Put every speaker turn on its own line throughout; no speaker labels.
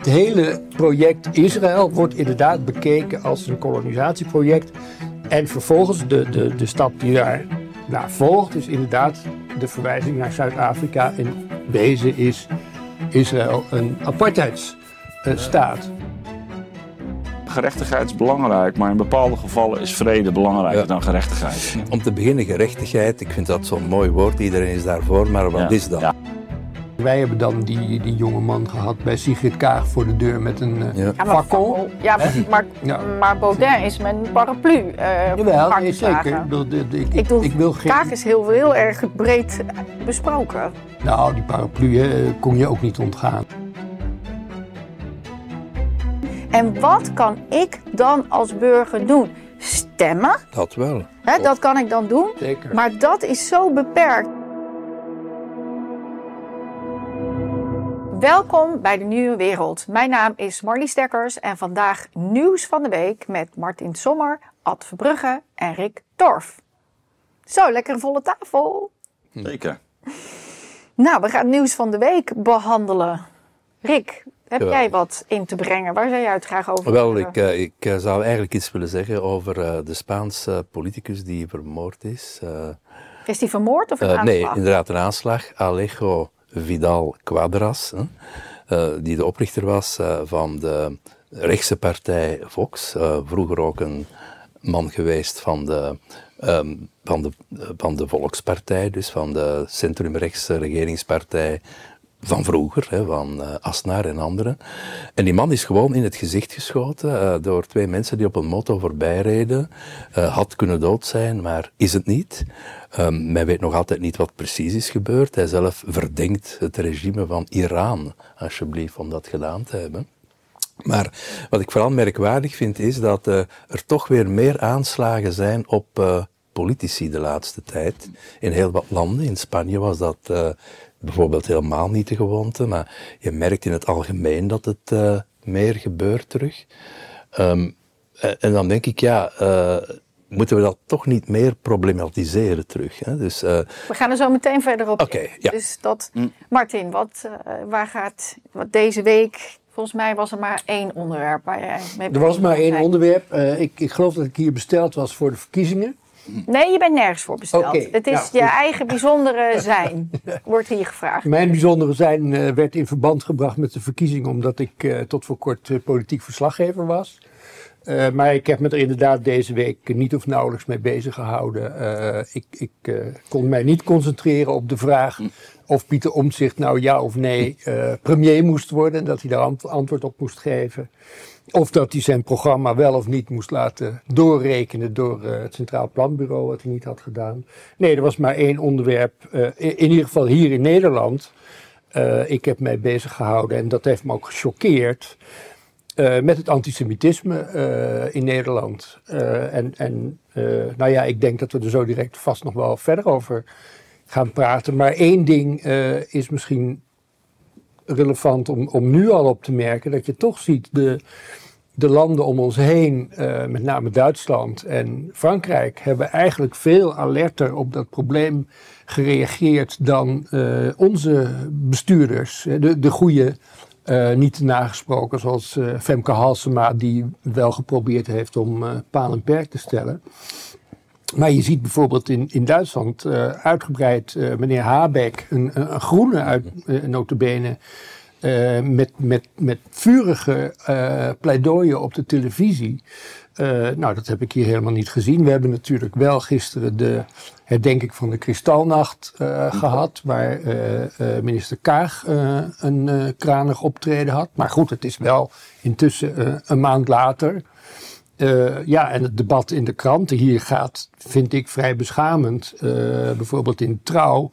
het hele project Israël wordt inderdaad bekeken als een kolonisatieproject. En vervolgens de, de, de stap die daar naar volgt, is inderdaad de verwijzing naar Zuid-Afrika. In wezen is Israël een apartheidsstaat.
Gerechtigheid is belangrijk, maar in bepaalde gevallen is vrede belangrijker
Ja.
dan gerechtigheid.
Om te beginnen gerechtigheid, ik vind dat zo'n mooi woord, iedereen is daarvoor, maar wat
Ja.
is dat?
Ja.
Wij hebben dan die, die jonge man gehad bij Sigrid Kaag voor de deur met een eh,
Ja.
Maar,
fakkel.
ja, maar,
Ja.
maar Baudin is met een paraplu eh
Jawel,
gang
nee, zeker. Ik, ik,
Ik bedoel,
ik wil geen...
Kaag is heel, heel erg breed besproken.
Nou, die paraplu hè, kon je ook niet ontgaan.
En wat kan ik dan als burger doen? Stemmen,
Dat wel.
hè, dat kan ik dan doen.
Zeker.
Maar dat is zo beperkt. Welkom bij de Nieuwe Wereld. Mijn naam is Marlies Dekkers en vandaag nieuws van de week met Martin Sommer, Ad Verbrugge en Rick Torf. Zo, lekker een volle tafel.
Zeker.
Nou, we gaan het nieuws van de week behandelen. Rick, heb jij wat in te brengen? Waar zou jij het graag over
Wel,
hebben?
ik, eh, ik eh, zou eigenlijk iets willen zeggen over eh, de Spaanse politicus die vermoord is. Eh,
Is die vermoord of een
eh,
aanslag?
nee, inderdaad, een aanslag. Alejo Vidal Quadras, hè, eh, die de oprichter was eh, van de rechtse partij Vox. eh, vroeger ook een man geweest van de, ehm, van, de, van de Volkspartij, dus van de centrumrechtse regeringspartij van vroeger, van eh Asnar en anderen. En die man is gewoon in het gezicht geschoten eh, door twee mensen die op een moto voorbij reden. Eh, had kunnen dood zijn, maar is het niet. Ehm, men weet nog altijd niet wat precies is gebeurd. Hij zelf verdenkt het regime van Iran, alsjeblieft, om dat gedaan te hebben. Maar wat ik vooral merkwaardig vind is dat er toch weer meer aanslagen zijn op politici de laatste tijd. In heel wat landen, in Spanje was dat bijvoorbeeld helemaal niet de gewoonte, maar je merkt in het algemeen dat het eh, meer gebeurt terug. Ehm, en, en dan denk ik, ja, eh, moeten we dat toch niet meer problematiseren terug? Hè? Dus eh,
We gaan er zo meteen verder op.
Oké, ja.
Dus dat, Martin, wat, eh, waar gaat wat deze week? Volgens mij was er maar één onderwerp waar jij mee
Er was maar één onderwerp. Eh, ik, ik geloof dat ik hier besteld was voor de verkiezingen.
Nee, je bent nergens voor besteld. Het is
ja,
je eigen bijzondere zijn, wordt hier gevraagd.
Mijn bijzondere zijn eh, werd in verband gebracht met de verkiezingen, omdat ik eh, tot voor kort eh, politiek verslaggever was. Maar ik heb me er inderdaad deze week niet of nauwelijks mee bezig gehouden. Eh, ik ik kon mij niet concentreren op de vraag of Pieter Omtzigt nou ja of nee premier moest worden. En dat hij daar ant- antwoord op moest geven. Of dat hij zijn programma wel of niet moest laten doorrekenen door eh, het Centraal Planbureau, wat hij niet had gedaan. Nee, er was maar één onderwerp, eh, in, ieder geval hier in Nederland. Eh, ik heb mij bezig gehouden en dat heeft me ook gechoqueerd. met het antisemitisme in Nederland. En en nou ja, ik denk dat we er zo direct vast nog wel verder over gaan praten. Maar één ding is misschien relevant om, om nu al op te merken: dat je toch ziet de, de landen om ons heen, eh, met name Duitsland en Frankrijk, hebben eigenlijk veel alerter op dat probleem gereageerd dan eh, onze bestuurders. De, de goede, eh, niet nagesproken, zoals Femke Halsema, die wel geprobeerd heeft om paal en perk te stellen. Maar je ziet bijvoorbeeld in, in Duitsland eh, uitgebreid eh, meneer Habeck, een, groene uit uh, met, met, met vurige pleidooien op de televisie. Nou, dat heb ik hier helemaal niet gezien. We hebben natuurlijk wel gisteren de herdenking van de Kristalnacht eh, gehad, waar minister Kaag een kranig optreden had. Maar goed, het is wel intussen een maand later. Uh, ja, en het debat in de kranten hier gaat, vind ik, vrij beschamend. Uh, bijvoorbeeld in Trouw.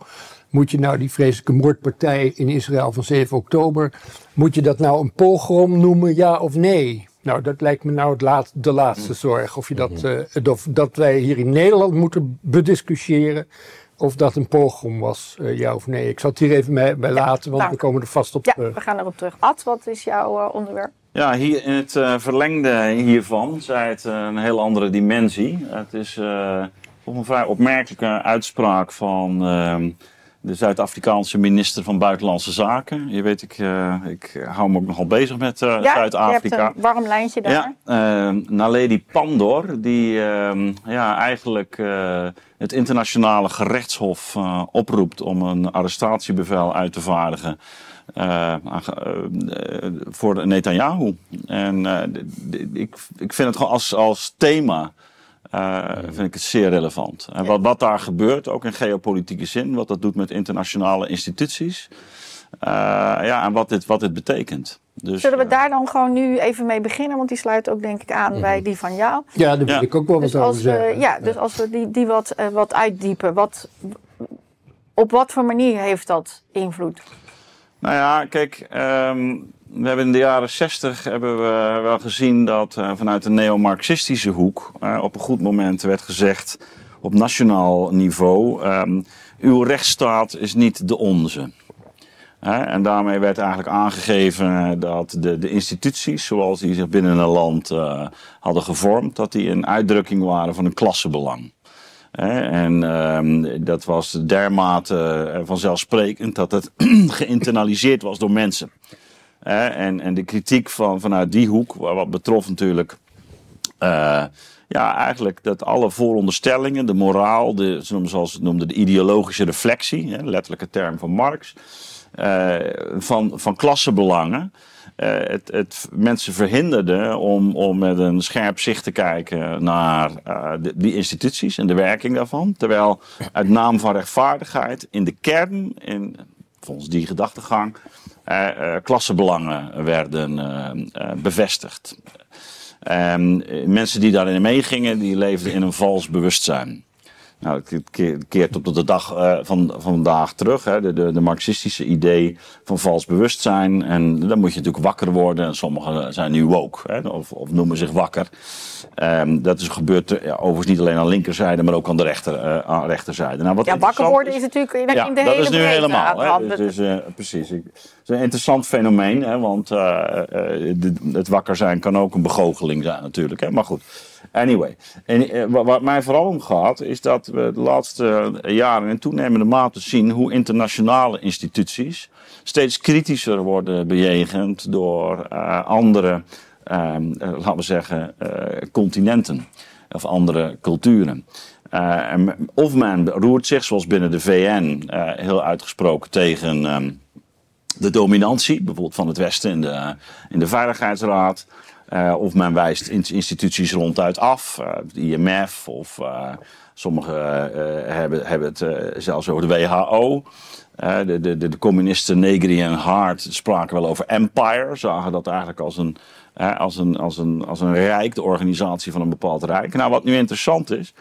Moet je nou die vreselijke moordpartij in Israël van 7 oktober, moet je dat nou een pogrom noemen, ja of nee? Nou, dat lijkt me nou het laat, de laatste zorg. Of, je dat, uh, of dat wij hier in Nederland moeten bediscussiëren. Of dat een pogrom was, uh, ja of nee. Ik zal het hier even bij, bij laten, want we komen er vast op
ja,
terug.
we gaan erop terug. Ad, wat is jouw uh, onderwerp?
Ja, hier in het uh, verlengde hiervan zij het uh, een heel andere dimensie. Het is uh, toch een vrij opmerkelijke uitspraak van ehm, de Zuid-Afrikaanse minister van Buitenlandse Zaken. Je weet, ik, ik hou me ook nogal bezig met
ja,
Zuid-Afrika.
Je hebt een warm lijntje daar.
Ja, uh, Naledi Pandor, die ehm, ja, eigenlijk het internationale gerechtshof oproept om een arrestatiebevel uit te vaardigen. Voor Netanyahu. En ik, ik vind het gewoon als, als thema uh, vind ik het zeer relevant. En wat, wat daar gebeurt, ook in geopolitieke zin, wat dat doet met internationale instituties. Uh, ja, en wat dit, wat dit betekent. Dus,
Zullen we daar dan gewoon nu even mee beginnen? Want die sluit ook denk ik aan bij die van jou.
Ja, daar wil ja. ik ook wel
dus
wat over zeggen.
Ja, dus als we die, die wat, uh, wat uitdiepen. Wat, op wat voor manier heeft dat invloed?
Nou ja, kijk, um, we hebben in de jaren 60 hebben we wel gezien dat uh, vanuit de neo-Marxistische hoek uh, op een goed moment werd gezegd op nationaal niveau: um, uw rechtsstaat is niet de onze. En daarmee werd eigenlijk aangegeven dat de, de instituties, zoals die zich binnen een land hadden gevormd, dat die een uitdrukking waren van een klassenbelang. En um, dat was dermate vanzelfsprekend dat het geïnternaliseerd was door mensen. En, en de kritiek van, vanuit die hoek, wat betrof natuurlijk. Uh, ja, eigenlijk dat alle vooronderstellingen, de moraal, de, zoals het noemde, de ideologische reflectie, hè, letterlijke term van Marx, van, van klassenbelangen. Uh, het, het mensen verhinderde om, om met een scherp zicht te kijken naar de, die instituties en de werking daarvan. Terwijl uit naam van rechtvaardigheid in de kern, in, volgens die gedachtegang, uh, klassenbelangen werden bevestigd. Ehm, mensen die daarin meegingen, die leefden in een vals bewustzijn. Nou, het keert op de dag uh, van, van vandaag terug. Hè, de, de, de, marxistische idee van vals bewustzijn. En dan moet je natuurlijk wakker worden. En sommigen zijn nu woke, hè, of, of noemen zich wakker. Um, dat is gebeurd ja, overigens niet alleen aan linkerzijde, maar ook aan de rechter, uh, aan rechterzijde. Nou, wat
ja, wakker worden is natuurlijk in,
ja,
in de
dat
hele
is nu helemaal. Hè, dus, dus, uh, precies. Het is een interessant fenomeen, hè, want de, het wakker zijn kan ook een begoocheling zijn natuurlijk. Hè, maar goed. Anyway, en, uh, wat mij vooral om gaat, is dat we de laatste jaren in toenemende mate zien hoe internationale instituties steeds kritischer worden bejegend door uh, andere, uh, laten we zeggen, continenten of andere culturen. En, of men roert zich, zoals binnen de VN, heel uitgesproken tegen um, de dominantie, bijvoorbeeld van het Westen in de, in de Veiligheidsraad. Uh, of men wijst instituties ronduit af, uh, de IMF of uh, sommigen hebben, hebben het zelfs over de WHO. de, de, de communisten Negri en Hart spraken wel over empire, zagen dat eigenlijk als een, als een, als een, als een rijk, de organisatie van een bepaald rijk. Nou, wat nu interessant is,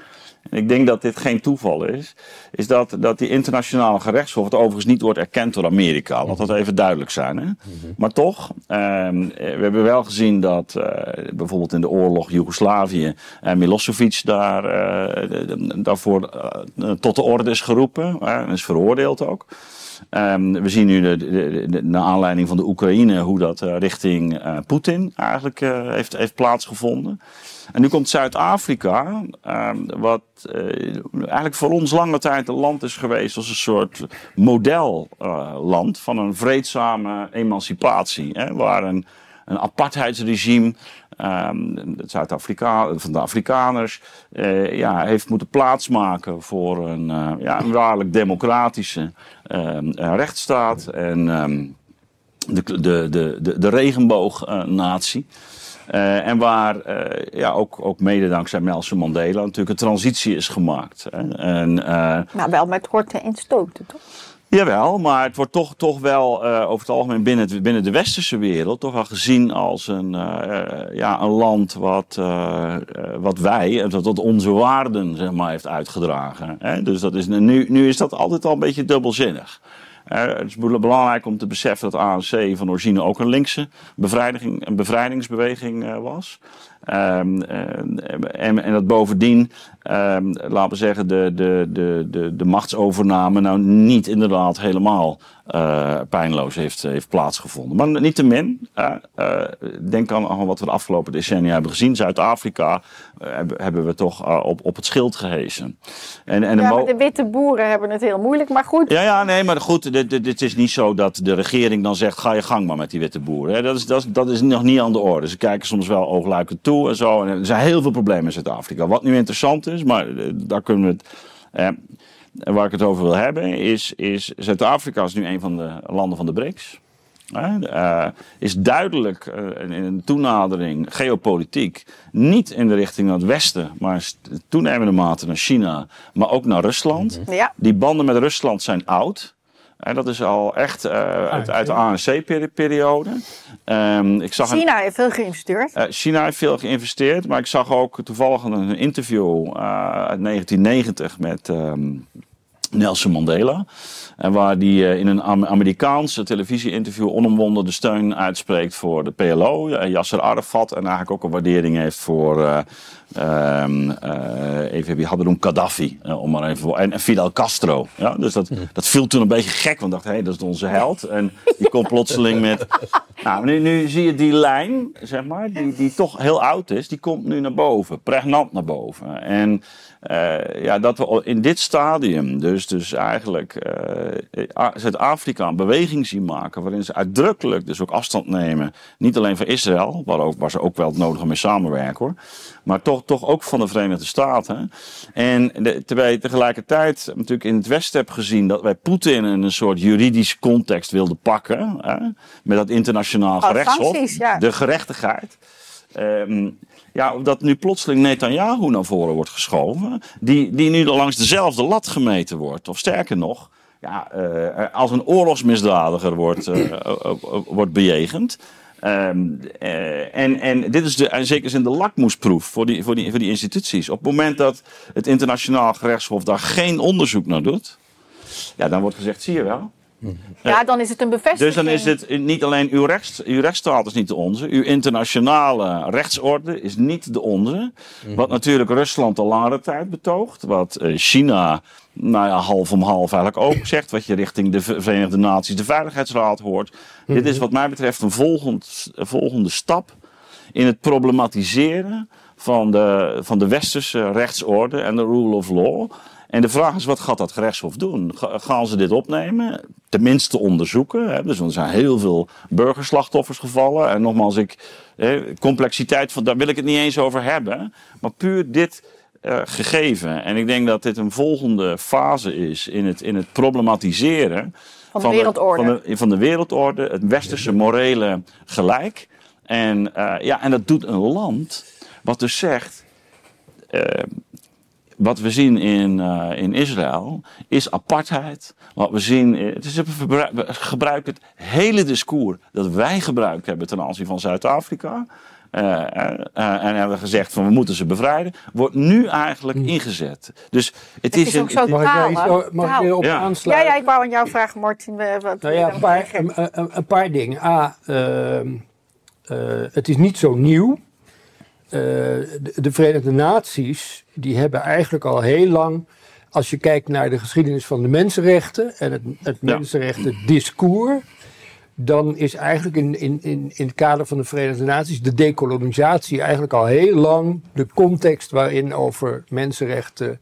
en ik denk dat dit geen toeval is, is dat, dat die internationale gerechtshof, het overigens niet wordt erkend door Amerika. Laat dat even duidelijk zijn. Hè? Mm -hmm. Maar toch, um, we hebben wel gezien dat uh, bijvoorbeeld in de oorlog Joegoslavië uh, Milosevic daar, uh, daarvoor tot de orde is geroepen en is veroordeeld ook. Um, we zien nu, de, de, naar aanleiding van de Oekraïne, hoe dat richting Poetin eigenlijk heeft, heeft plaatsgevonden. En nu komt Zuid-Afrika, uh, wat eigenlijk voor ons lange tijd een land is geweest als een soort modelland van een vreedzame emancipatie. Hè, waar een, een apartheidsregime um, Zuid-Afrika, van de Afrikaners ja, heeft moeten plaatsmaken voor een, ja, een waarlijk democratische uh, rechtsstaat en um, de, de, de, de, regenboognatie. Uh, en waar uh, ja, ook, ook mede dankzij Nelson Mandela natuurlijk een transitie is gemaakt. En, uh,
nou, wel met horten en stoten, toch?
Jawel, maar het wordt toch, toch wel over het algemeen binnen, binnen de westerse wereld toch wel gezien als een, ja, een land wat, wat wij, dat, onze waarden zeg maar, heeft uitgedragen. Hè. Dus dat is, nu, nu is dat altijd al een beetje dubbelzinnig. Het is belangrijk om te beseffen dat ANC van origine ook een linkse een bevrijdingsbeweging was. Ehm, eh, en, en dat bovendien, laten we zeggen, de, de, de, de, de machtsovername nou niet inderdaad helemaal uh, pijnloos heeft, heeft plaatsgevonden. Maar niettemin, uh, uh, denk aan, aan, wat we de afgelopen decennia hebben gezien. Zuid-Afrika hebben we toch op, op het schild gehezen.
En, en ja, de, de witte boeren hebben het heel moeilijk, maar goed.
Ja, ja nee, maar goed, het is niet zo dat de regering dan zegt, ga je gang maar met die witte boeren. Dat is, dat, is, dat is nog niet aan de orde. Ze kijken soms wel oogluikend toe en zo. En er zijn heel veel problemen in Zuid-Afrika. Wat nu interessant is, maar daar kunnen we het... En waar ik het over wil hebben is, is Zuid-Afrika is nu een van de landen van de BRICS. Uh, is duidelijk uh, in een toenadering geopolitiek niet in de richting naar het westen, maar toenemende mate naar China, maar ook naar Rusland.
Mhm. Ja.
Die banden met Rusland zijn oud. En dat is al echt uh, uit, uit, de ANC-periode.
Um, China heeft veel geïnvesteerd.
China heeft veel geïnvesteerd, maar ik zag ook toevallig een interview uit 1990 met um, Nelson Mandela. En waar die eh, in een Amerikaanse televisie-interview onomwonden de steun uitspreekt voor de PLO, Yasser Arafat. En eigenlijk ook een waardering heeft voor, uh, um, uh, even, wie hadden Gaddafi, om maar even, en, en, Fidel Castro. Ja, dus dat, dat viel toen een beetje gek, want dacht, hé, hey, dat is onze held. En die komt plotseling met... Nou, nu, nu zie je die lijn, zeg maar, die, die toch heel oud is, die komt nu naar boven, pregnant naar boven. En uh, ja, dat we in dit stadium, dus, dus eigenlijk uh, Zuid-Afrika een beweging zien maken. waarin ze uitdrukkelijk dus ook afstand nemen. Niet alleen van Israël, waar, ook, waar ze ook wel het nodige mee samenwerken hoor. maar toch, toch ook van de Verenigde Staten. En de, terwijl je tegelijkertijd natuurlijk in het Westen hebt gezien. dat wij Poetin in een soort juridisch context wilden pakken. Hè, met dat internationaal gerechtshof.
Ja.
De gerechtigheid. Um, ja, dat nu plotseling Netanyahu naar voren wordt geschoven, die, die nu langs dezelfde lat gemeten wordt. Of sterker nog, ja, uh, als een oorlogsmisdadiger wordt, uh, wordt bejegend. Um, uh, en, en dit is de, in zekere zin de lakmoesproef voor die, voor, die, voor die instituties. Op het moment dat het internationaal gerechtshof daar geen onderzoek naar doet, ja, dan wordt gezegd, zie je wel,
ja, dan is het een bevestiging.
Dus dan is het niet alleen uw, rechts, uw rechtsstaat is niet de onze, uw internationale rechtsorde is niet de onze. Wat natuurlijk Rusland al langere tijd betoogt, wat eh, China nou ja, half om half eigenlijk ook zegt, wat je richting de Verenigde Naties, de Veiligheidsraad hoort. Dit is wat mij betreft een volgend, volgende stap in het problematiseren van de, van de westerse rechtsorde en de rule of law. En de vraag is, wat gaat dat gerechtshof doen? Gaan ze dit opnemen? Tenminste onderzoeken. Hè? Dus er zijn heel veel burgerslachtoffers gevallen. En nogmaals, ik, complexiteit, van, daar wil ik het niet eens over hebben. Maar puur dit uh, gegeven. En ik denk dat dit een volgende fase is in het, in het problematiseren...
Van de wereldorde.
van, de, van de wereldorde, het westerse morele gelijk. En, uh, ja, en dat doet een land wat dus zegt... Uh, wat we zien in, uh, in Israël is apartheid. Wat we zien, het is, we gebruiken het hele discours dat wij gebruikt hebben ten aanzien van Zuid-Afrika. Uh, uh, en hebben gezegd van we moeten ze bevrijden, wordt nu eigenlijk hmm. ingezet. Dus het,
het is, is, ook een, zo
mag
taal,
ik, mag ik op
ja.
aansluiten?
Ja, ja, ik wou aan jou vragen, Martin.
Wat nou ja, een paar, een, een, paar dingen. A, ehm, het is niet zo nieuw. Eh, de, de, Verenigde Naties, die hebben eigenlijk al heel lang, als je kijkt naar de geschiedenis van de mensenrechten en het, het ja. mensenrechten discours, dan is eigenlijk in, in, in, in het kader van de Verenigde Naties de decolonisatie eigenlijk al heel lang de context waarin over mensenrechten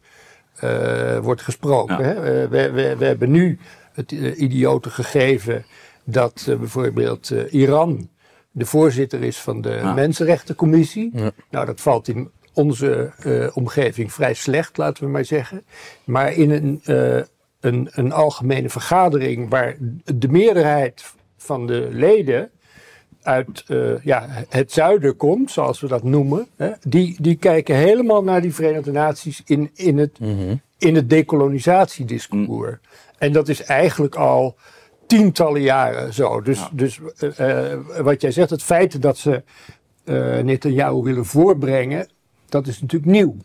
uh, wordt gesproken. Ja. Hè? Uh, we, we, we, hebben nu het uh, idiote gegeven dat bijvoorbeeld Iran de voorzitter is van de ja. Mensenrechtencommissie. Ja. Nou, dat valt in onze uh, omgeving vrij slecht, laten we maar zeggen. Maar in een, uh, een, een algemene vergadering waar de meerderheid van de leden uit uh, ja, het zuiden komt, zoals we dat noemen, hè, die, die kijken helemaal naar die Verenigde Naties in, in het, mm -hmm. in het decolonisatiediscours. Mm. En dat is eigenlijk al tientallen jaren zo. Dus, ja. dus wat jij zegt, het feit dat ze uh, Netanyahu willen voorbrengen, dat is natuurlijk nieuw.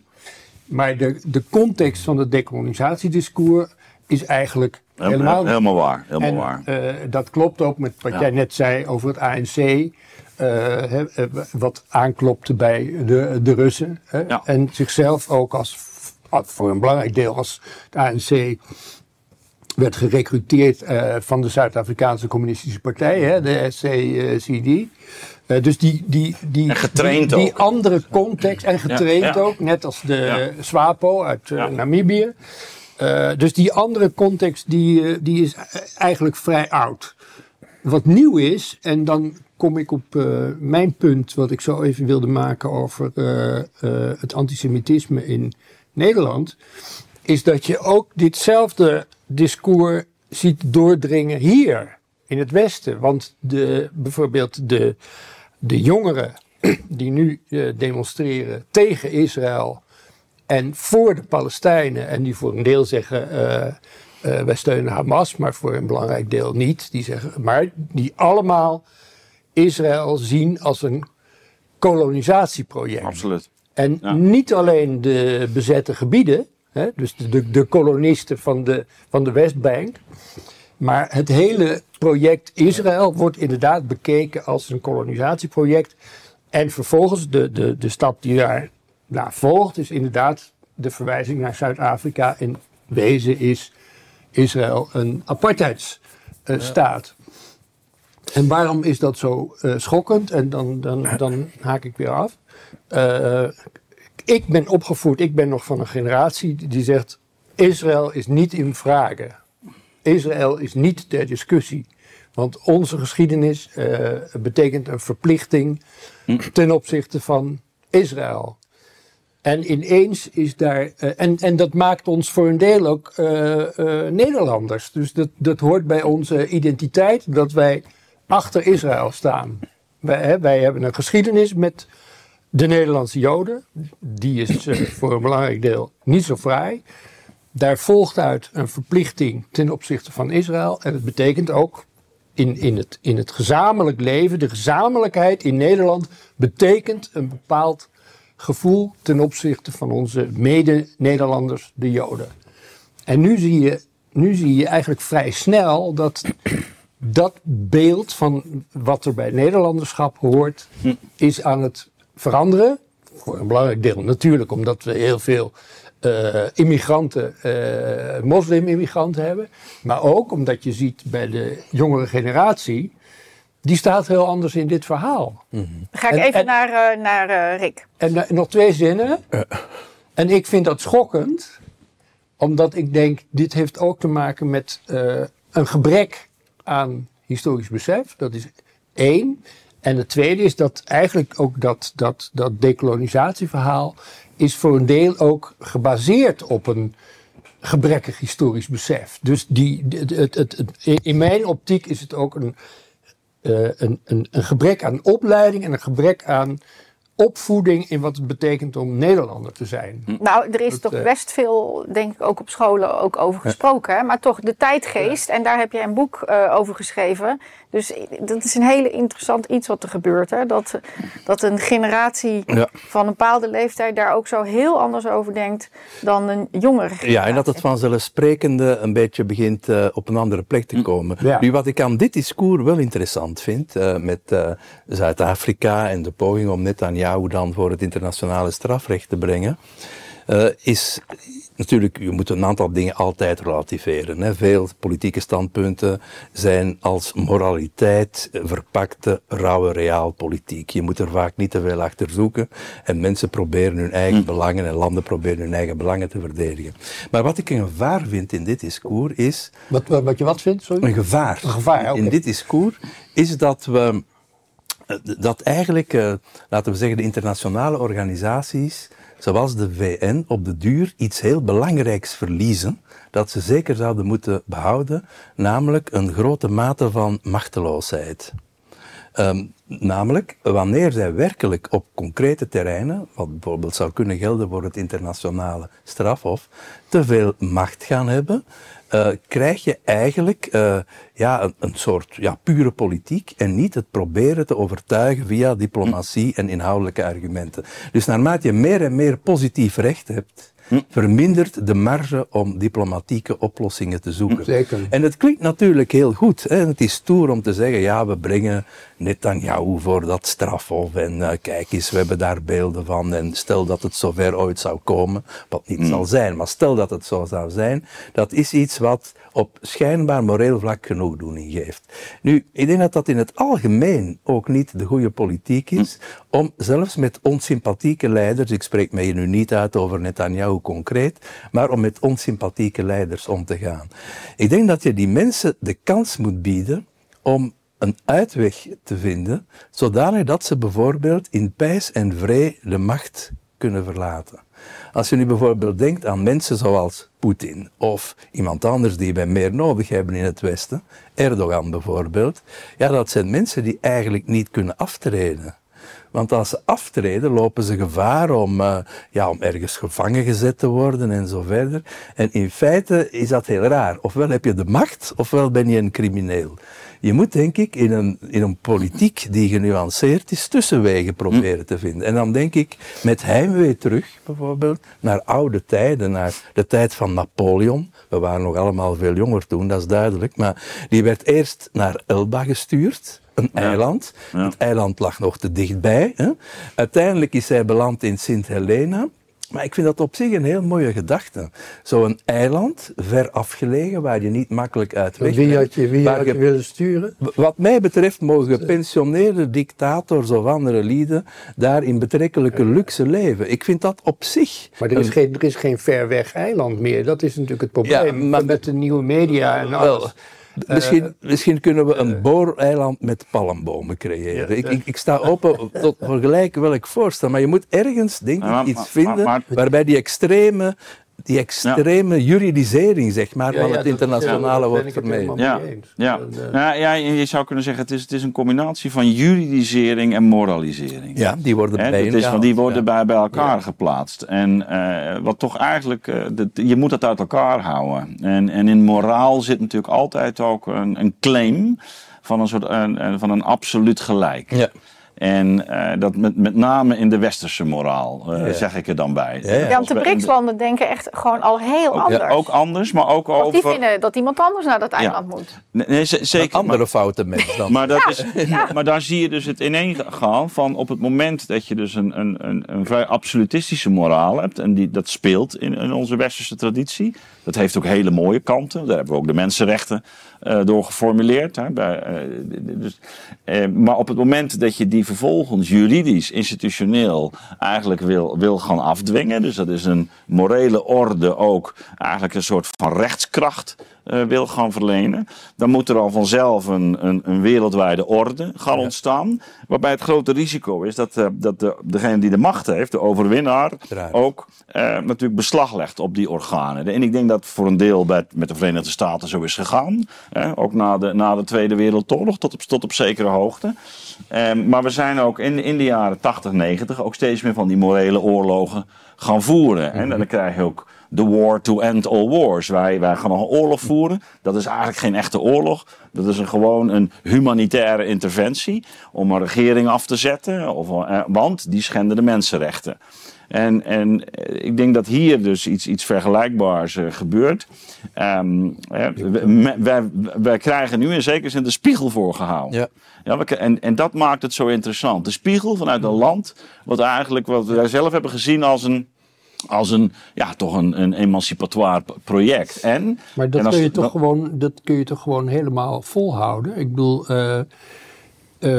Maar de, de context van het decolonisatiediscours is eigenlijk helemaal,
helemaal waar. Helemaal
en,
waar.
Uh, dat klopt ook met wat ja. jij net zei over het ANC. eh, eh, wat aanklopte bij de, de Russen.
Ja.
En zichzelf ook als, voor een belangrijk deel als de ANC werd gerecruiteerd eh, van de Zuid-Afrikaanse Communistische Partij, hè, de SCCD. Eh, dus die, die, die, die, andere context, en getraind
Ja, ja.
ook, net als de. SWAPO uit eh. Namibië. Eh, dus die andere context die, die is eigenlijk vrij oud. Wat nieuw is, en dan kom ik op mijn punt, wat ik zo even wilde maken over het antisemitisme in Nederland, is dat je ook ditzelfde discours ziet doordringen hier in het Westen. Want de, bijvoorbeeld de, de jongeren die nu eh, demonstreren tegen Israël en voor de Palestijnen, en die voor een deel zeggen eh, eh, wij steunen Hamas, maar voor een belangrijk deel niet. Die zeggen, maar die allemaal Israël zien als een kolonisatieproject.
Absoluut.
En
Ja.
niet alleen de bezette gebieden, hè, dus de, de, de kolonisten van de, van de Westbank, maar het hele project Israël wordt inderdaad bekeken als een kolonisatieproject. En vervolgens de, de, de stap die daar naar volgt, is inderdaad de verwijzing naar Zuid-Afrika. In wezen is Israël een apartheidsstaat. En waarom is dat zo eh, schokkend? En dan, dan, dan haak ik weer af. Eh, ik ben opgevoed, ik ben nog van een generatie die zegt: Israël is niet in vragen. Israël is niet ter discussie. Want onze geschiedenis eh, betekent een verplichting ten opzichte van Israël. En ineens is daar. eh, en, en dat maakt ons voor een deel ook eh, Nederlanders. Dus dat, dat hoort bij onze identiteit dat wij achter Israël staan. Wij, hè, wij hebben een geschiedenis met de Nederlandse Joden. Die is voor een belangrijk deel niet zo fraai. Daar volgt uit een verplichting ten opzichte van Israël. En het betekent ook in, in, het, in het gezamenlijk leven, de gezamenlijkheid in Nederland, betekent een bepaald gevoel ten opzichte van onze mede-Nederlanders, de Joden. En nu zie, je, nu zie je eigenlijk vrij snel dat dat beeld van wat er bij Nederlanderschap hoort, is aan het veranderen. Voor een belangrijk deel natuurlijk, omdat we heel veel eh, immigranten, eh moslim-immigranten hebben. Maar ook omdat je ziet bij de jongere generatie, die staat heel anders in dit verhaal.
Dan ga ik
En-
even
en-
naar, eh, naar eh, Rick.
En nog twee zinnen. En ik vind dat schokkend, omdat ik denk, dit heeft ook te maken met eh, een gebrek aan historisch besef. Dat is één. En het tweede is dat eigenlijk ook dat, dat, dat decolonisatieverhaal is voor een deel ook gebaseerd op een gebrekkig historisch besef. Dus die, het, het, in mijn optiek is het ook een, eh, een, een, een gebrek aan opleiding en een gebrek aan opvoeding in wat het betekent om Nederlander te zijn.
Nou, er is
Dat,
toch
eh,
best veel, denk ik, ook op scholen ook over gesproken. Hè? Maar toch de tijdgeest, en daar heb je een boek eh, over geschreven. Dus dat is een hele interessant iets wat er gebeurt. Hè? Dat, dat een generatie
Ja.
van een bepaalde leeftijd daar ook zo heel anders over denkt dan een jongere generatie.
Ja, en dat het vanzelfsprekende een beetje begint eh, op een andere plek te komen.
Ja.
Nu, wat ik aan dit discours wel interessant vind, eh, met eh, Zuid-Afrika en de poging om Netanyahu dan voor het internationale strafrecht te brengen, eh, is natuurlijk, je moet een aantal dingen altijd relativeren. Hè. Veel politieke standpunten zijn als moraliteit verpakte, rauwe realpolitiek. Je moet er vaak niet te veel achter zoeken en mensen proberen hun eigen belangen en landen proberen hun eigen belangen te verdedigen. Maar wat ik een gevaar vind in dit discours is,
Wat, wat, je wat vindt, sorry?
een gevaar,
Een gevaar,
in dit discours, is dat we dat eigenlijk, eh, laten we zeggen, de internationale organisaties, zoals de VN, op de duur iets heel belangrijks verliezen, dat ze zeker zouden moeten behouden, namelijk een grote mate van machteloosheid. Ehm, namelijk, wanneer zij werkelijk op concrete terreinen, wat bijvoorbeeld zou kunnen gelden voor het internationale strafhof, te veel macht gaan hebben, eh, krijg je eigenlijk eh, ja, een, een soort ja, pure politiek en niet het proberen te overtuigen via diplomatie en inhoudelijke argumenten. Dus naarmate je meer en meer positief recht hebt, vermindert de marge om diplomatieke oplossingen te zoeken.
Zeker.
En het klinkt natuurlijk heel goed. Hè? Het is stoer om te zeggen, ja, we brengen Netanyahu voor dat strafhof. En eh, kijk eens, we hebben daar beelden van. En stel dat het zover ooit zou komen, wat niet zal zijn, maar stel dat het zo zou zijn, dat is iets wat op schijnbaar moreel vlak genoegdoening geeft. Nu, ik denk dat dat in het algemeen ook niet de goede politiek is, om zelfs met onsympathieke leiders, ik spreek mij nu niet uit over Netanyahu concreet, maar om met onsympathieke leiders om te gaan. Ik denk dat je die mensen de kans moet bieden om een uitweg te vinden, zodanig dat ze bijvoorbeeld in pijs en vrede de macht kunnen verlaten. Als je nu bijvoorbeeld denkt aan mensen zoals Poetin of iemand anders die wij meer nodig hebben in het Westen, Erdogan bijvoorbeeld, ja, dat zijn mensen die eigenlijk niet kunnen aftreden. Want als ze aftreden, lopen ze gevaar om, uh, ja, om ergens gevangen gezet te worden en zo verder. En in feite is dat heel raar. Ofwel heb je de macht, ofwel ben je een crimineel. Je moet denk ik in een, in een politiek die genuanceerd is, tussenwegen proberen te vinden. En dan denk ik met heimwee terug, bijvoorbeeld, naar oude tijden, naar de tijd van Napoleon. We waren nog allemaal veel jonger toen, dat is duidelijk. Maar die werd eerst naar Elba gestuurd een eiland.
Ja.
Het eiland lag nog te dichtbij. Hè. Uiteindelijk is hij beland in Sint Helena. Maar ik vind dat op zich een heel mooie gedachte. Zo'n eiland, ver afgelegen, waar je niet makkelijk uit weg
Wie had je, wie
waar
had je willen sturen?
wat mij betreft mogen gepensioneerde dictators of andere lieden daar in betrekkelijke luxe leven. Ik vind dat op zich.
Maar er is,
een-
geen, er is geen ver weg eiland meer. Dat is natuurlijk het probleem.
Ja, maar-
met de nieuwe media en alles.
Wel, misschien, misschien kunnen we een booreiland met palmbomen creëren. Ik, ik, ik sta open tot voor gelijk welk voorstel, maar je moet ergens, denk ik, iets vinden waarbij die extreme, die extreme juridisering, zeg maar,
Ja,
van
ja,
het internationale
ja,
wordt
het
vermeden.
Ja, ja. Nou, ja, je zou kunnen zeggen, het is, het is een combinatie van juridisering en moralisering.
Ja, die worden bij
dat is, want die worden
ja.
bij, bij elkaar geplaatst. En eh, wat toch eigenlijk, eh, dat- je moet dat uit elkaar houden. En, en in moraal zit natuurlijk altijd ook een, een claim van een soort een, een- van een absoluut gelijk.
Ja.
En eh, dat met, met name in de westerse moraal, eh,
Ja.
zeg ik er dan bij.
Ja,
want de BRICS-landen denken echt gewoon al heel
ook,
anders.
ook anders, maar ook
Want die
over...
vinden dat iemand anders naar dat eiland moet.
Nee, nee, z-
Een
zeker.
andere
maar-
foute mens dan.
Maar, dat is, maar daar zie je dus het ineengaan van op het moment dat je dus een, een, een, een vrij absolutistische moraal hebt. En die, dat speelt in, in onze westerse traditie. Dat heeft ook hele mooie kanten. Daar hebben we ook de mensenrechten eh, door geformuleerd. Hè, bij, eh, dus, eh, maar op het moment dat je die vervolgens juridisch, institutioneel eigenlijk wil, wil gaan afdwingen. Dus dat is een morele orde ook eigenlijk een soort van rechtskracht wil gaan verlenen. Dan moet er al vanzelf een, een, een wereldwijde orde gaan ontstaan. Waarbij het grote risico is dat, eh, dat de, degene die de macht heeft, de overwinnaar, ook eh, natuurlijk beslag legt op die organen. En ik denk dat voor een deel bij, met de Verenigde Staten zo is gegaan. Ook na de, na de Tweede Wereldoorlog tot op, tot op zekere hoogte. Ehm, maar we zijn ook in, in de jaren 80, 90 ook steeds meer van die morele oorlogen gaan voeren. En dan krijg je ook the war to end all wars. Wij, wij gaan nog een oorlog voeren. Dat is eigenlijk geen echte oorlog. Dat is een, gewoon een humanitaire interventie om een regering af te zetten. Of, eh, want die schenden de mensenrechten. En, en eh, ik denk dat hier dus iets, iets vergelijkbaars eh, gebeurt. Ehm, eh, wij, wij krijgen nu in zekere zin de spiegel voorgehouden.
Ja.
Ja, we- en, en dat maakt het zo interessant. De spiegel vanuit een land wat eigenlijk wat wij zelf hebben gezien als een, als een ja, toch een, een emancipatoire project. En,
Maar dat
en als-
kun, je toch gewoon, dat kun je toch gewoon helemaal volhouden? Ik bedoel, eh eh,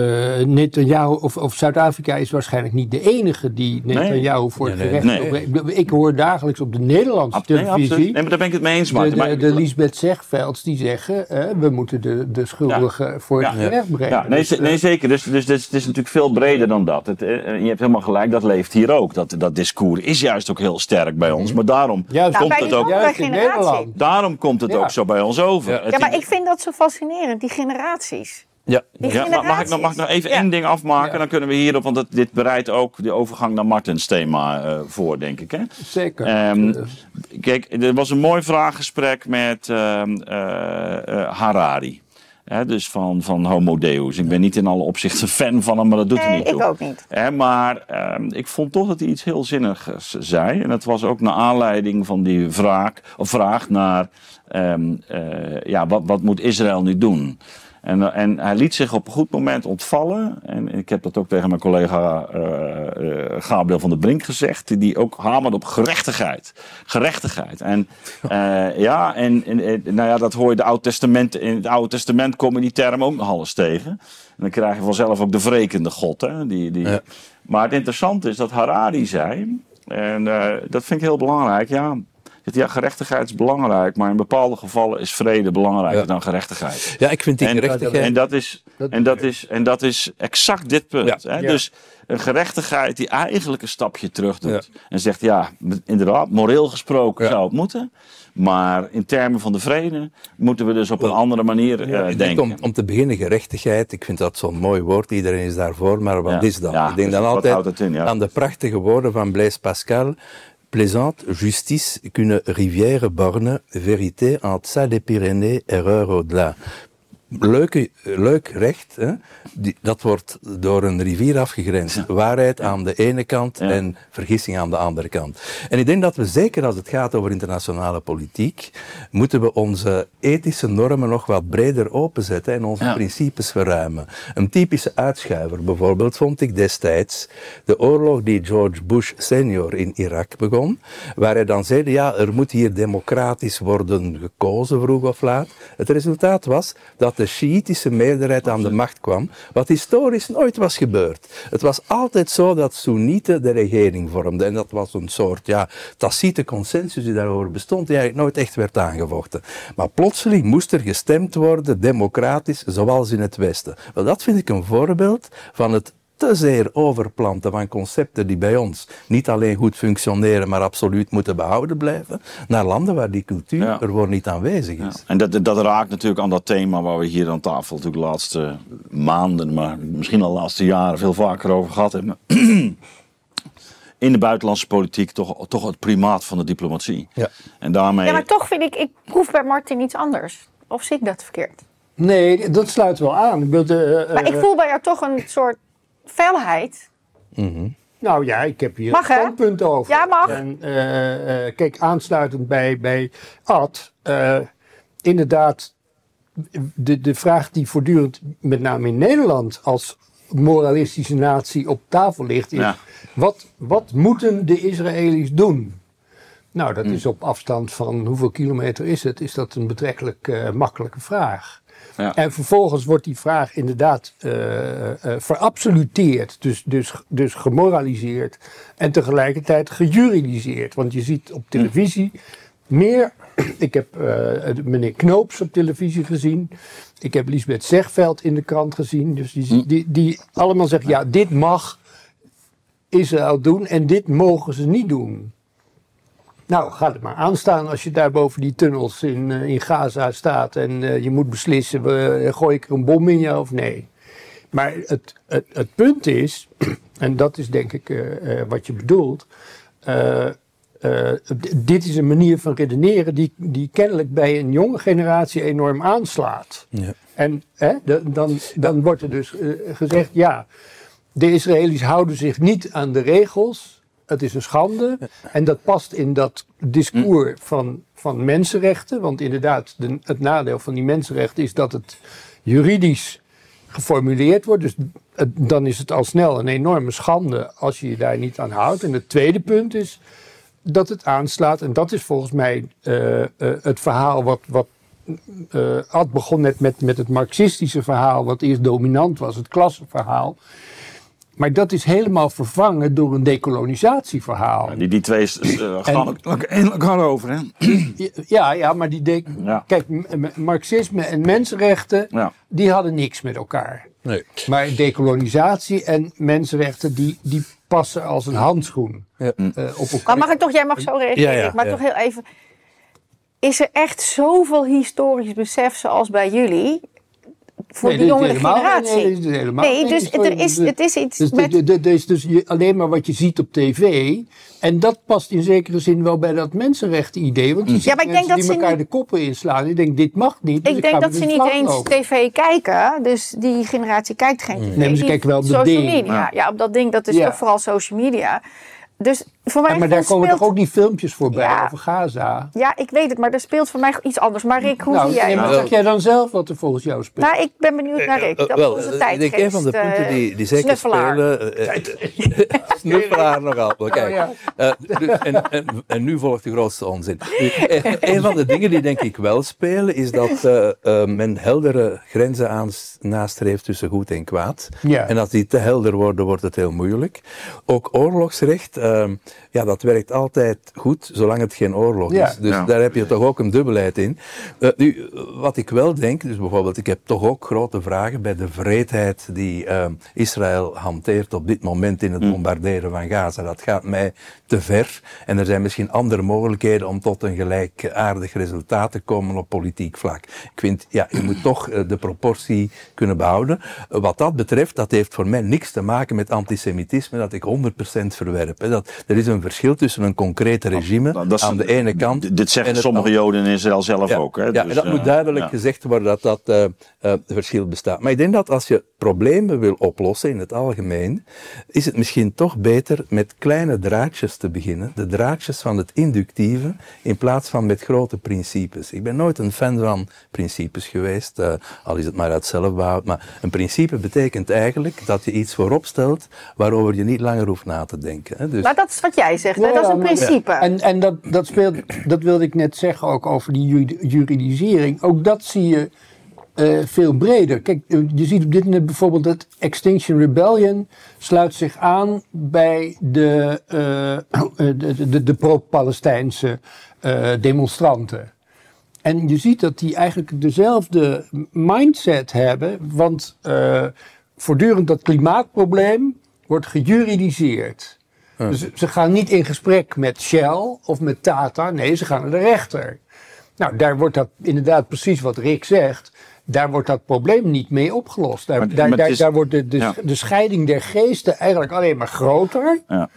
Netanyahu of, of Zuid-Afrika is waarschijnlijk niet de enige die Netanyahu voor het
Nee, nee.
gerecht
Nee.
Ik hoor dagelijks op de Nederlandse
Ab- nee,
televisie.
Nee, maar daar ben ik het mee eens,
de,
Maarten.
de,
Maar-
de Lisbeth Zegvelds die zeggen, we moeten de, de schuldigen voor het
Ja.
gerecht brengen.
Ja, nee,
Dus,
ze-
eh,
nee zeker. Dus, dus, dus het is natuurlijk veel breder dan dat. Het, eh, je hebt helemaal gelijk, dat leeft hier ook. Dat, dat discours is juist ook heel sterk bij ons. Maar daarom
Juist,
komt het ook,
juist in. Nederland.
daarom komt het
Ja.
ook zo bij ons over.
Ja.
Maar ik vind dat zo fascinerend, die generaties.
Ja,
maar mag ik nog, mag ik nog even
Ja.
één ding afmaken?
Ja.
Dan kunnen we hierop, want dat, dit bereidt ook de overgang naar Martens thema eh, voor, denk ik. Hè?
Zeker.
Ehm,
Eh,
Kijk, er was een mooi vraaggesprek met ehm, eh, eh, Harari. Hè, dus van, van Homo Deus. Ik ben niet in alle opzichten fan van hem, maar dat doet er
Nee,
niet
ik
toe.
ook niet.
Hè, maar ehm, ik vond toch dat hij iets heel zinnigs zei. En dat was ook naar aanleiding van die vraag, of vraag naar... ehm, eh, ja, wat, wat moet Israël nu doen? En, eh, en hij liet zich op een goed moment ontvallen. En ik heb dat ook tegen mijn collega eh, eh, Gabriel van der Brink gezegd. die- ook hamerde op gerechtigheid. Gerechtigheid. En ja, en, en, en, nou ja, dat hoor je de Oud Testament, in het Oude Testament komen die termen ook nogal eens tegen. En dan krijg je vanzelf ook de wrekende God. Hè? Die, die...
Ja.
Maar het interessante is dat Harari zei. En dat vind ik heel belangrijk. Ja, ja, gerechtigheid is belangrijk. Maar in bepaalde gevallen is vrede belangrijker
Ja.
dan gerechtigheid.
Ja, ik vind die
En,
gerechtigheid...
en, dat is, en, dat is, en dat is exact dit punt.
Ja.
Hè?
Ja.
Dus een gerechtigheid die eigenlijk een stapje terug doet. En zegt, ja, inderdaad, moreel gesproken
Ja.
zou het moeten. Maar in termen van de vrede moeten we dus op een andere manier eh, denken.
om, om te beginnen gerechtigheid. Ik vind dat zo'n mooi woord. Iedereen is daarvoor. Maar wat
Ja.
is dat?
Ja,
ik denk
dus
dan altijd
in,
aan de prachtige woorden van Blaise Pascal. Plaisante justice qu'une rivière borne, vérité en deçà des Pyrénées, erreur au-delà. Leuke, leuk recht, hè? Die, dat wordt door een rivier afgegrensd. Waarheid aan de ene kant
Ja.
en vergissing aan de andere kant. En ik denk dat we zeker als het gaat over internationale politiek, moeten we onze ethische normen nog wat breder openzetten en onze
Ja.
principes verruimen. Een typische uitschuiver bijvoorbeeld vond ik destijds de oorlog die George Bush senior in Irak begon, waar hij dan zei, ja, er moet hier democratisch worden gekozen vroeg of laat. Het resultaat was dat de Sjiitische meerderheid aan de macht kwam, wat historisch nooit was gebeurd. Het was altijd zo dat Soenieten de regering vormden en dat was een soort ja, taciete consensus die daarover bestond, die eigenlijk nooit echt werd aangevochten. Maar plotseling moest er gestemd worden, democratisch, zoals in het Westen. Wel, dat vind ik een voorbeeld van het te zeer overplanten van concepten die bij ons niet alleen goed functioneren, maar absoluut moeten behouden blijven, naar landen waar die cultuur
Ja.
er gewoon niet aanwezig is.
Ja. En dat, dat raakt natuurlijk aan dat thema waar we hier aan tafel natuurlijk de laatste maanden, maar misschien al de laatste jaren veel vaker over gehad hebben. In de buitenlandse politiek toch, toch het primaat van de diplomatie.
Ja.
En daarmee.
Ja, maar toch vind ik, ik proef bij Martin iets anders. Of zie ik dat verkeerd?
Nee, dat sluit wel aan. Ik bedoel, eh, eh,
Maar ik voel bij jou toch een soort felheid.
Nou ja, ik heb hier
Mag,
een standpunt over.
Ja, mag.
En, eh, eh, kijk, aansluitend bij, bij Ad, eh, inderdaad, de, de vraag die voortdurend, met name in Nederland, als moralistische natie op tafel ligt, is:
Ja.
wat, wat moeten de Israëli's doen? Nou, dat is op afstand van hoeveel kilometer is het? Is dat een betrekkelijk eh, makkelijke vraag?
Ja.
En vervolgens wordt die vraag inderdaad eh, eh, verabsoluteerd, dus, dus, dus gemoraliseerd en tegelijkertijd gejuridiseerd. Want je ziet op televisie meer. Ik heb eh, meneer Knoops op televisie gezien. Ik heb Lisbeth Zegveld in de krant gezien. Dus die, die, die allemaal zeggen: ja, dit mag Israël doen en dit mogen ze niet doen. Nou, gaat het maar aanstaan als je daar boven die tunnels in, eh, in Gaza staat en eh, je moet beslissen, we- gooi ik er een bom in je of nee. Maar het, het, het punt is, en dat is denk ik eh, eh, wat je bedoelt, eh, eh, dit is een manier van redeneren die, die kennelijk bij een jonge generatie enorm aanslaat.
Ja.
En hè, de- dan, dan wordt er dus eh, gezegd, ja, de Israëli's houden zich niet aan de regels. Het is een schande. En dat past in dat discours van, van mensenrechten. Want inderdaad, de, het nadeel van die mensenrechten is dat het juridisch geformuleerd wordt. Dus het- dan is het al snel een enorme schande als je je daar niet aan houdt. En het tweede punt is dat het aanslaat. En dat is volgens mij eh, eh, het verhaal wat. wat eh Ad begon net met, met het marxistische verhaal, wat eerst dominant was, het klassenverhaal. Maar dat is helemaal vervangen door een decolonisatieverhaal.
Die, die twee eh, gaan elkaar over. Hè?
Ja, ja, maar die de
Ja.
kijk, marxisme en mensenrechten,
Ja.
die hadden niks met elkaar.
Nee.
Maar decolonisatie en mensenrechten, die, die passen als een handschoen
Ja.
eh, op elkaar.
Maar mag ik toch, jij mag zo reageren,
Ja, ja,
maar
ja.
toch heel even. Is er echt zoveel historisch besef zoals bij jullie? Voor
Nee,
de jongere generatie.
Nee, dit is helemaal
Nee, dus er is, het is iets
Dus,
met...
is dus alleen maar wat je ziet op tv. En dat past in zekere zin wel bij dat mensenrechten idee. Want je ziet
Ja, maar ik denk dat
die
ze
elkaar
niet-
de koppen inslaan. Ik denk, dit mag niet. dus
Ik denk dat ze niet eens tv kijken. Dus die generatie kijkt geen tv.
Nee, maar ze
Die-
kijken wel op dat
social
ding.
media.
Ja.
Ja. op dat ding. Dat is
Ja.
toch vooral social media. Dus voor mij
Ja, maar daar
speelt-
komen toch ook die filmpjes voorbij
Ja.
over Gaza.
Ja, ik weet het, maar er speelt voor mij iets anders. Maar Rick, hoe
nou,
zie jij dat?
zeg jij dan zelf wat er volgens jou speelt?
Nou, ik ben benieuwd naar Rick.
Eh,
Dat
wel,
onze
eh, ik een van de
eh,
punten die, die zeker
snuffelaar.
spelen. eh, eh, snuffelaar nog altijd. Kijk.
Oh, ja.
Eh, dus- en, en, en nu volgt de grootste onzin. Nu, eh, een van de dingen die denk ik wel spelen, is dat eh, eh, men heldere grenzen aans- nastreeft tussen goed en kwaad.
Ja.
En als die te helder worden, wordt het heel moeilijk. Ook oorlogsrecht, eh, ja, dat werkt altijd goed, zolang het geen oorlog
Ja.
is. Dus
Ja.
daar heb je toch ook een dubbelheid in. Eh, nu, wat ik wel denk, dus bijvoorbeeld, ik heb toch ook grote vragen bij de vreedheid die eh, Israël hanteert op dit moment in het bombarderen van Gaza. Dat gaat mij te ver. En er zijn misschien andere mogelijkheden om tot een gelijkaardig resultaat te komen op politiek vlak. Ik vind, ja, je moet toch eh, de proportie kunnen behouden. Eh, wat dat betreft, dat heeft voor mij niks te maken met antisemitisme, dat ik 100% verwerp. Hè. Dat, er is een verschil tussen een concreet regime
Nou, dat is-
aan de ene kant.
Dit zeggen sommige Joden in Israël zelf
ja,
ook. Hè?
ja,
Dus,
en dat moet duidelijk
ja.
gezegd worden dat dat eh, eh, verschil bestaat. Maar ik denk dat als je problemen wil oplossen in het algemeen, is het misschien toch beter met kleine draadjes te beginnen. De draadjes van het inductieve, in plaats van met grote principes. Ik ben nooit een fan van principes geweest, eh, al is het maar uit zelfbehoud. Maar een principe betekent eigenlijk dat je iets voorop stelt waarover je niet langer hoeft na te denken. Hè. Dus,
Maar dat is wat jij zegt, hè? dat is een principe.
En, en dat, dat, speelt, dat wilde ik net zeggen ook over die ju- juridisering. Ook dat zie je eh, veel breder. Kijk, eh, je ziet op dit moment bijvoorbeeld dat Extinction Rebellion sluit zich aan bij de, eh, de, de, de, pro-Palestijnse demonstranten. En je ziet dat die eigenlijk dezelfde mindset hebben, want voortdurend dat klimaatprobleem wordt gejuridiseerd. Dus ze gaan niet in gesprek met Shell of met Tata, nee, ze gaan naar de rechter. Nou, daar wordt dat inderdaad precies wat Rick zegt. Daar wordt dat probleem niet mee opgelost. Daar,
Maar-
daar,
maar het
daar,
is-
daar wordt de, de,
ja.
de scheiding der geesten eigenlijk alleen maar groter
Ja.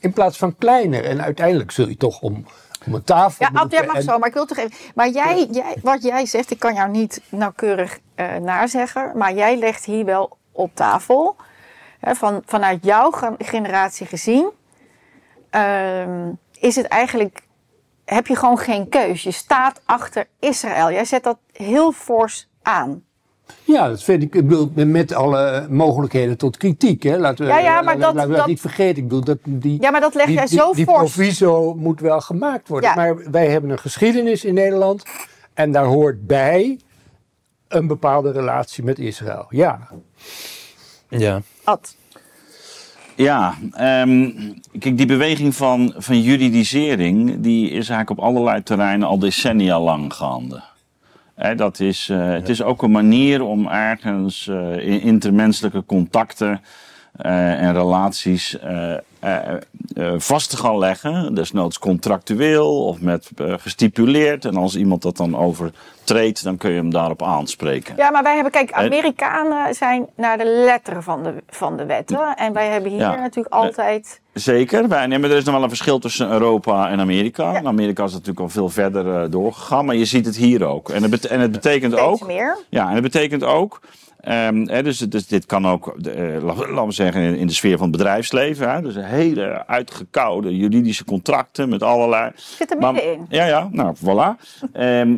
in plaats van kleiner. En uiteindelijk zul je toch om, om een tafel
Ja, jij mag
en-
zo, maar ik wil toch even. Maar jij, jij, wat jij zegt, ik kan jou niet nauwkeurig eh nazeggen, maar jij legt hier wel op tafel, hè, van, vanuit jouw gen- generatie gezien, ehm, is het eigenlijk, heb je gewoon geen keus. Je staat achter Israël. Jij zet dat heel fors aan.
Ja, dat vind ik, ik bedoel, met alle mogelijkheden tot kritiek. Hè. Laten we,
Ja, ja, maar dat-
laten we dat
dat-
niet vergeten. Ik bedoel, dat, die,
Ja, maar dat leg
die,
jij
die-
zo
die
fors.
proviso moet wel gemaakt worden.
Ja.
Maar wij hebben een geschiedenis in Nederland. En daar hoort bij een bepaalde relatie met Israël. Ja.
ja.
Ad.
Ja, ehm, kijk, die beweging van, van juridisering, die is eigenlijk op allerlei terreinen al decennia lang gaande. Dat is, eh, Het is ook een manier om ergens in intermenselijke contacten en relaties eh, eh, eh, vast te gaan leggen. Desnoods contractueel of met eh, gestipuleerd. En als iemand dat dan overtreedt, dan kun je hem daarop aanspreken.
Ja, maar wij hebben, kijk,
En-
Amerikanen zijn naar de letter van de, van de wetten. En wij hebben hier
Ja.
natuurlijk altijd.
Zeker. Wij, nee, maar er is nog wel een verschil tussen Europa en Amerika.
Ja.
Amerika is natuurlijk al veel verder eh, doorgegaan, maar je ziet het hier ook. En het, bet- en het betekent ook.
meer.
Ja, en het betekent ook. Ehm, hè, dus, dus dit kan ook, eh, la- laten we zeggen, in, in de sfeer van het bedrijfsleven. Hè, dus hele uitgekoude juridische contracten met allerlei.
Zit er middenin.
Ja, ja, nou voilà. Ehm,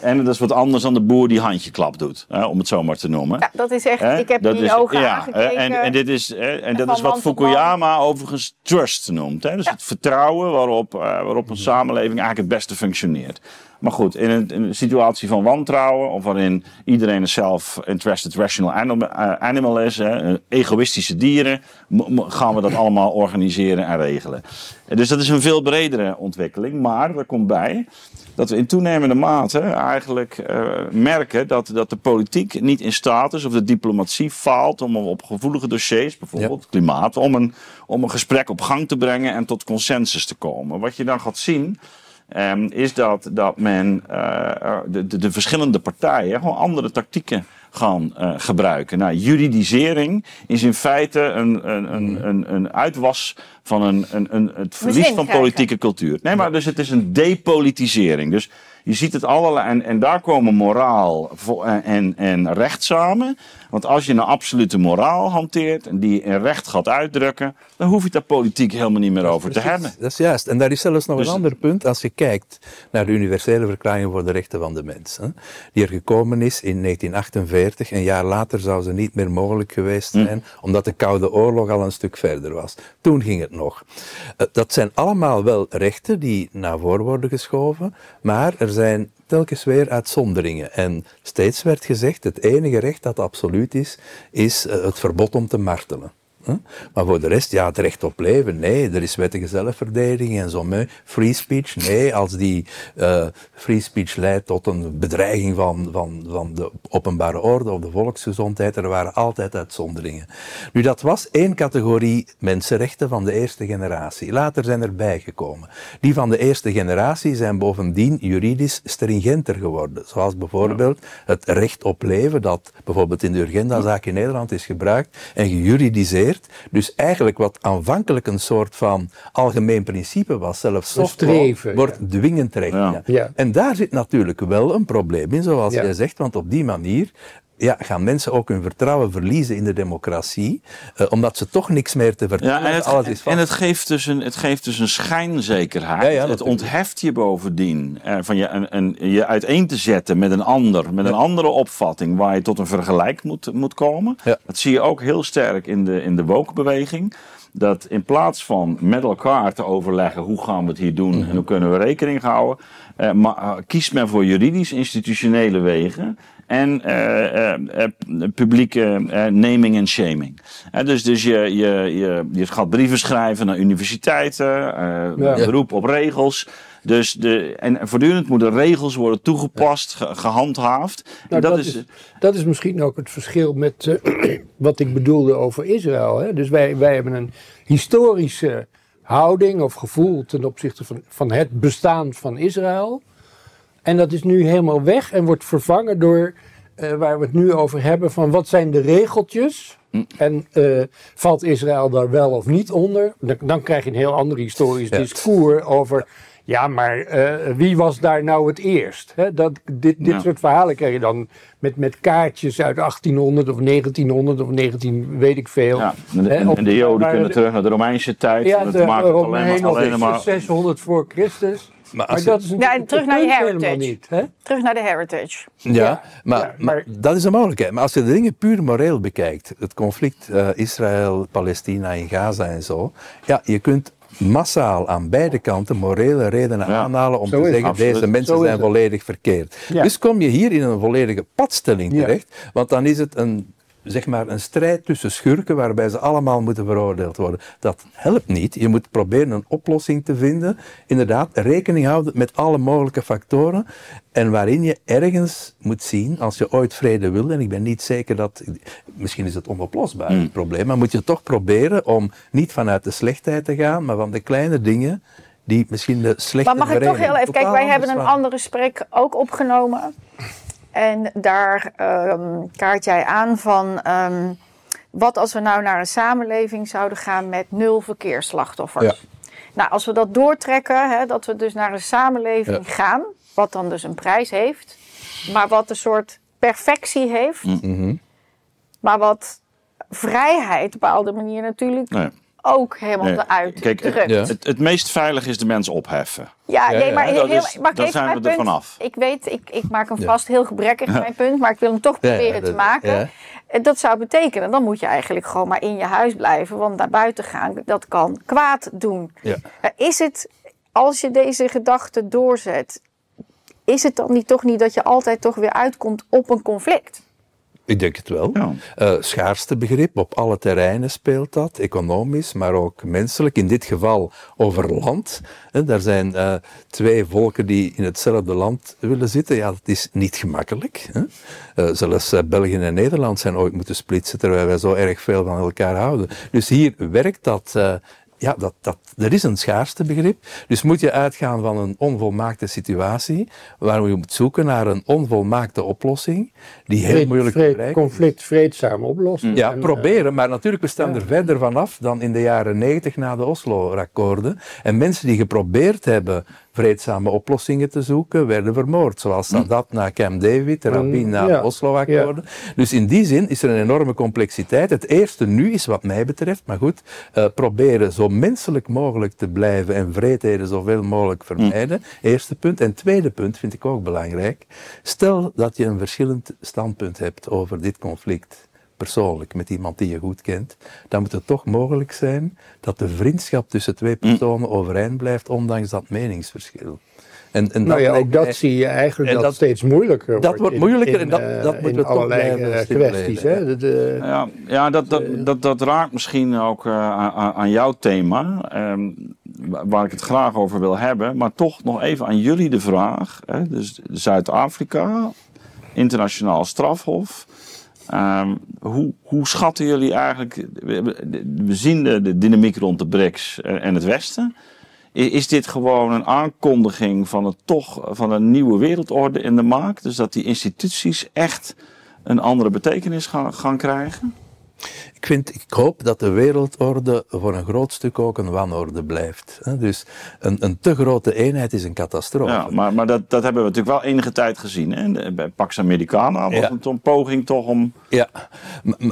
en dat is wat anders dan de boer die handjeklap doet, hè, om het zo maar te noemen.
Ja, dat is echt. Ik heb
Dat
die
is-
ogen
ja,
aangekeken.
En, en, dit is, hè, en dat is wat
man.
Fukuyama overigens trust noemt. Hè? Dus het vertrouwen waarop, eh, waarop een samenleving eigenlijk het beste functioneert. Maar goed, in een, in een situatie van wantrouwen, of waarin iedereen een self-interested rational animal, eh, animal is, hè, eh, egoïstische dieren, gaan we dat allemaal organiseren en regelen. En dus dat is een veel bredere ontwikkeling. Maar er komt bij dat we in toenemende mate eigenlijk eh, merken dat, dat de politiek niet in staat is, of de diplomatie faalt om op gevoelige dossiers, bijvoorbeeld klimaat, om een, om een gesprek op gang te brengen en tot consensus te komen. Wat je dan gaat zien. Ehm, is dat, dat men eh, de, de, de verschillende partijen gewoon andere tactieken gaan eh, gebruiken. Nou, juridisering is in feite een, een, een, een, een uitwas van een, een, een, het verlies van politieke cultuur. Nee, maar dus het is een depolitisering. Dus je ziet het allerlei, en, en daar komen moraal en, en recht samen. Want als je een absolute moraal hanteert en die in recht gaat uitdrukken, dan hoef je het daar politiek helemaal niet meer over te hebben.
Dat is juist. En daar is zelfs nog
Dus-
een ander punt. Als je kijkt naar de Universele Verklaring voor de Rechten van de Mens, hè, die er gekomen is in 1948. Een jaar later zou ze niet meer mogelijk geweest zijn, omdat de Koude Oorlog al een stuk verder was. Toen ging het nog. Eh, Dat zijn allemaal wel rechten die naar voren worden geschoven, maar er zijn telkens weer uitzonderingen. En steeds werd gezegd, het enige recht dat absoluut is, is eh, het verbod om te martelen. Maar voor de rest, ja, het recht op leven, nee, er is wettige zelfverdediging en zo. mee. Free speech, nee, als die eh, free speech leidt tot een bedreiging van, van, van de openbare orde of de volksgezondheid, er waren altijd uitzonderingen. Nu, dat was één categorie mensenrechten van de eerste generatie. Later zijn er bijgekomen. Die van de eerste generatie zijn bovendien juridisch stringenter geworden. Zoals bijvoorbeeld het recht op leven, dat bijvoorbeeld in de Urgenda-zaak in Nederland is gebruikt en gejuridiseerd. Dus eigenlijk wat aanvankelijk een soort van algemeen principe was, zelfs soft law, wordt
ja.
dwingend recht.
Ja.
Ja.
Ja.
En daar zit natuurlijk wel een probleem in, zoals
Ja.
jij zegt, want op die manier ja, gaan mensen ook hun vertrouwen verliezen in de democratie, eh, omdat ze toch niks meer te vertellen
Ja, en het,
alles is vast.
en het geeft dus een, het geeft dus een schijnzekerheid.
Ja, ja,
het ontheft je bovendien eh, van je, een, een, je uiteen te zetten met een ander, met een andere opvatting waar je tot een vergelijk moet, moet komen. Dat zie je ook heel sterk in de, in de woke-beweging. Dat in plaats van met elkaar te overleggen hoe gaan we het hier doen
Mhm.
en hoe kunnen we rekening houden, maar, eh, kiest men voor juridisch-institutionele wegen en eh, eh, eh, publieke eh, naming en shaming. Eh, dus dus je, je, je, je gaat brieven schrijven naar universiteiten, eh,
Ja.
beroep op regels. Dus de, en voortdurend moeten regels worden toegepast, ge- gehandhaafd.
Nou,
dat, is,
dat is misschien ook het verschil met eh, wat ik bedoelde over Israël. Hè? Dus wij, wij hebben een historische houding of gevoel ten opzichte van, van het bestaan van Israël. En dat is nu helemaal weg en wordt vervangen door eh, waar we het nu over hebben: van wat zijn de regeltjes? En eh, valt Israël daar wel of niet onder? Dan, dan krijg je een heel ander historisch
Ja.
discours over. Ja, maar eh, wie was daar nou het eerst? Hè, dat, dit dit
Ja.
soort verhalen krijg je dan met, met kaartjes uit 1800 of 1900 of 19 weet ik veel.
ja, en, de,
Hè,
en,
op-
en de Joden kunnen
de-
terug naar de Romeinse tijd.
Ja,
dat
de
maakt het alleen
Romeinen
maar,
of
alleen maar
600 voor Christus.
Maar
dat is natuurlijk
Ja, terug naar je heritage.
helemaal niet. Hè?
Terug naar de heritage.
Ja,
Ja,
maar,
ja,
maar
maar-
dat is een mogelijkheid. Maar als je de dingen puur moreel bekijkt, het conflict eh, Israël-Palestina in Gaza en zo, ja, je kunt massaal aan beide kanten morele redenen
Ja,
aanhalen om
zo
te
is
zeggen,
Absoluut.
deze mensen
Zo
zijn
het.
volledig verkeerd.
Ja.
Dus kom je hier in een volledige padstelling
Ja.
terecht, want dan is het een zeg maar een strijd tussen schurken waarbij ze allemaal moeten veroordeeld worden. Dat helpt niet. Je moet proberen een oplossing te vinden. Inderdaad, rekening houden met alle mogelijke factoren. En waarin je ergens moet zien, als je ooit vrede wil, en ik ben niet zeker dat, misschien is het onoplosbaar,
Hmm.
het probleem, maar moet je toch proberen om niet vanuit de slechtheid te gaan, maar van de kleine dingen die misschien de slechte
Maar mag ik toch heel even, kijk, wij hebben een
andere
ander gesprek ook opgenomen. En daar ehm, kaart jij aan van ehm, wat als we nou naar een samenleving zouden gaan met nul verkeersslachtoffers.
Ja.
Nou, als we dat doortrekken, hè, dat we dus naar een samenleving gaan, wat dan dus een prijs heeft, maar wat een soort perfectie heeft,
Mhm.
maar wat vrijheid op een bepaalde manier natuurlijk
Nee.
Ook helemaal
Nee.
eruit
Kijk,
drukt.
Ja.
Het, het meest veilig is de mens opheffen.
Ja,
Ja,
nee,
ja,
maar
dat
heel,
is-
mag ik
dan
even
zijn
mijn
we er
punt?
vanaf.
Ik weet, ik, ik maak hem
Ja.
vast heel gebrekkig, mijn punt, maar ik wil hem toch proberen te
dat-
maken.
ja.
En Dat zou betekenen, dan moet je eigenlijk gewoon maar in je huis blijven, want naar buiten gaan, dat kan kwaad doen.
Ja.
Eh, Is het, als je deze gedachte doorzet, is het dan niet, toch niet dat je altijd toch weer uitkomt op een conflict?
Ik denk het wel.
Ja.
Eh, schaarste begrip, op alle terreinen speelt dat, economisch, maar ook menselijk. In dit geval over land. Hè, daar zijn eh, twee volken die in hetzelfde land willen zitten. Ja, dat is niet gemakkelijk. Hè. Eh, zelfs België en Nederland zijn ooit moeten splitsen, terwijl wij zo erg veel van elkaar houden. Dus hier werkt dat. Eh, ja, dat, dat, er is een schaarste begrip. Dus moet je uitgaan van een onvolmaakte situatie, waar je moet zoeken naar een onvolmaakte oplossing, die heel
Vreed-
moeilijk te
vreed-
bereiken is.
conflict vreedzaam oplossen.
Ja,
En,
proberen, maar natuurlijk we staan
ja.
er verder vanaf dan in de jaren 90 na de Oslo-akkoorden. En mensen die geprobeerd hebben vreedzame oplossingen te zoeken, werden vermoord. Zoals Sadat na Camp David, Rabin na
Mm, ja,
de Oslo-akkoorden. Dus in die zin is er een enorme complexiteit. Het eerste nu is wat mij betreft, maar goed, eh, proberen zo menselijk mogelijk te blijven en vreedheden zoveel mogelijk vermijden. Eerste punt. En tweede punt vind ik ook belangrijk. Stel dat je een verschillend standpunt hebt over dit conflict persoonlijk met iemand die je goed kent, dan moet het toch mogelijk zijn dat de vriendschap tussen twee personen overeind blijft, ondanks dat meningsverschil. En, en
nou ja, ook dat
mij-
zie je eigenlijk
en
dat,
dat-
steeds moeilijker
dat wordt moeilijker
in,
en dat-
eh,
dat moeten
in
we toch
allerlei
blijven
eh, kwesties.
ja.
Hè? De, de-
Ja, ja dat, dat, dat, dat raakt misschien ook eh, aan, aan jouw thema, ehm, wa- waar ik het graag over wil hebben. Maar toch nog even aan jullie de vraag. Hè, dus Zuid-Afrika, internationaal strafhof. Ehm, hoe, hoe schatten jullie eigenlijk, we, zien de, dynamiek rond de BRICS en het Westen. Is dit gewoon een aankondiging van, het toch, van een nieuwe wereldorde in de maak? Dus dat die instituties echt een andere betekenis gaan, gaan krijgen?
Ik, vind, ik hoop dat de wereldorde voor een groot stuk ook een wanorde blijft. Dus een, een te grote eenheid is een catastrofe.
Ja, maar, maar dat, dat hebben we natuurlijk wel enige tijd gezien. Hè? Bij Pax Americana was
Ja.
het een poging toch om...
Ja,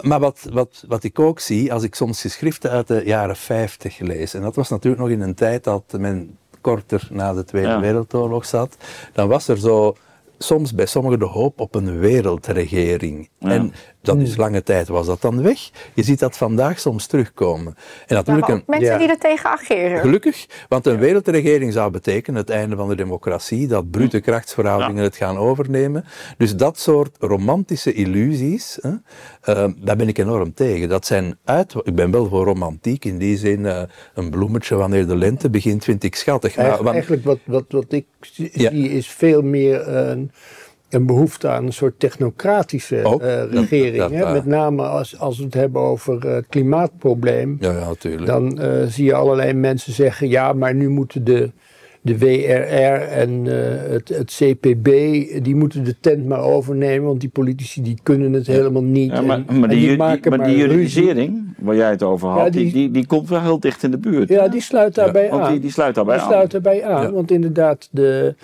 maar wat, wat, wat ik ook zie, als ik soms geschriften uit de jaren 50 lees, en dat was natuurlijk nog in een tijd dat men korter na de Tweede
Ja.
Wereldoorlog zat, dan was er zo soms bij sommigen de hoop op een wereldregering.
Ja.
En dat is lange tijd was dat dan weg. Je ziet dat vandaag soms terugkomen. En
Maar
natuurlijk
ook
een,
mensen
ja.
die er tegen ageren.
Gelukkig, want een wereldregering zou betekenen het einde van de democratie, dat brute krachtsverhoudingen het gaan overnemen. Dus dat soort romantische illusies, hè, eh, daar ben ik enorm tegen. Dat zijn uit, ik ben wel voor romantiek, in die zin eh, een bloemetje wanneer de lente begint, vind ik schattig. Maar,
Eigenlijk,
want-
eigenlijk wat, wat, wat ik zie is veel meer een, een behoefte aan een soort technocratische
Ook,
eh, regering.
dat
hè? Met name als, als we het hebben over eh, het klimaatprobleem.
ja, ja, natuurlijk.
Dan eh, zie je allerlei mensen zeggen: ja, maar nu moeten de, de WRR en eh, het, het CPB, die moeten de tent maar overnemen, want die politici die kunnen het helemaal niet.
Ja, maar,
en,
maar,
en
die, die,
maken
maar die juridisering, waar jij het over had,
Ja,
die,
die-
die, die, komt wel heel dicht in de buurt.
Ja, die sluit daarbij
Want
aan.
die, die sluit daarbij
Die
aan.
sluit erbij aan,
Ja.
want inderdaad, de,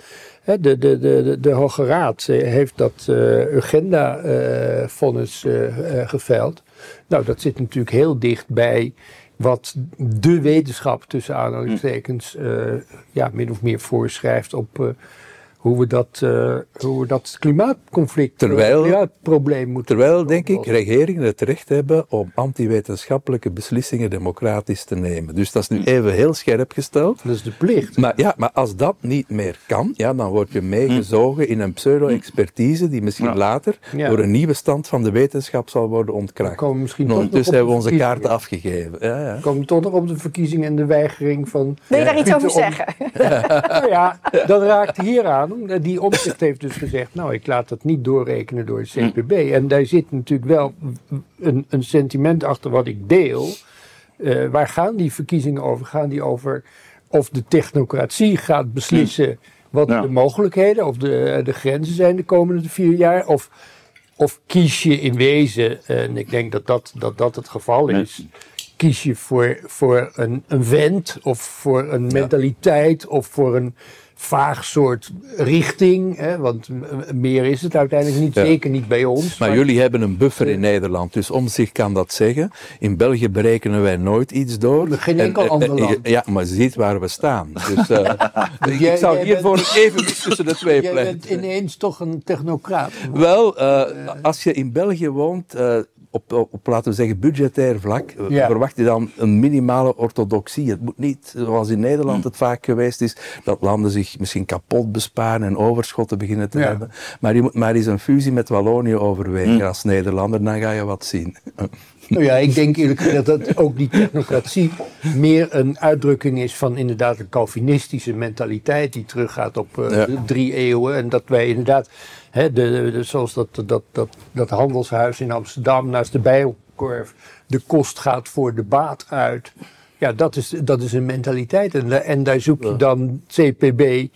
de, de, de, de, de Hoge Raad eh, heeft dat Urgenda-vonnis eh, eh, geveld. Nou, dat zit natuurlijk heel dicht bij wat de wetenschap, tussen aanhalingstekens, eh, ja, min of meer voorschrijft op hoe we dat, eh, hoe we dat klimaatconflict,
Terwijl-
ja, het probleem moeten
Terwijl, denk ik, regeringen het recht hebben om antiwetenschappelijke beslissingen democratisch te nemen. Dus dat is nu even heel scherp gesteld.
Dat is de plicht.
Maar ja, maar als dat niet meer kan, ja, dan word je meegezogen in een pseudo-expertise die misschien
Ja.
later
Ja.
door een nieuwe stand van de wetenschap zal worden ontkracht.
komen we misschien op
hebben we onze kaarten afgegeven. Ja, ja.
We komen toch nog op de verkiezingen en de weigering van...
Wil je daar iets over
om-
zeggen?
Nou ja, dat raakt hier aan. Die omzicht heeft dus gezegd, nou ik laat dat niet doorrekenen door het CPB. En daar zit natuurlijk wel een, een sentiment achter wat ik deel. Eh, waar gaan die verkiezingen over? Gaan die over of de technocratie gaat beslissen wat
Ja.
de mogelijkheden of de, de grenzen zijn de komende vier jaar? Of, of kies je in wezen, en ik denk dat dat, dat, dat het geval is, kies je voor, voor een, een wend of voor een mentaliteit of voor een vaag soort richting. Hè? Want meer is het uiteindelijk niet,
Ja.
zeker niet bij ons.
Maar jullie hebben een buffer in Nederland, dus om zich kan dat zeggen. In België berekenen wij nooit iets door.
Geen
En,
enkel ander land.
Ja, maar je ziet waar we staan. Dus eh, ik
Jij-
zou hiervoor evenwicht tussen de twee pleiten.
bent ineens toch een technocraat.
Wel, eh, als je in België woont, eh, op, op, op, laten we zeggen budgetair vlak, eh,
Ja.
verwacht je dan een minimale orthodoxie. Het moet niet, zoals in Nederland het vaak geweest is, dat landen zich misschien kapot besparen en overschotten beginnen te
Ja.
hebben. Maar je moet maar eens een fusie met Wallonië overwegen als Nederlander, dan ga je wat zien.
Nou ja, ik denk eerlijk gezegd dat ook die technocratie meer een uitdrukking is van inderdaad een Calvinistische mentaliteit die teruggaat op eh,
Ja.
drie eeuwen. En dat wij inderdaad, hè, de, de- zoals dat, dat, dat, dat handelshuis in Amsterdam naast de Bijlkorf, de kost gaat voor de baat uit. Ja, dat is, dat is een mentaliteit. En, en daar zoek je dan CPB,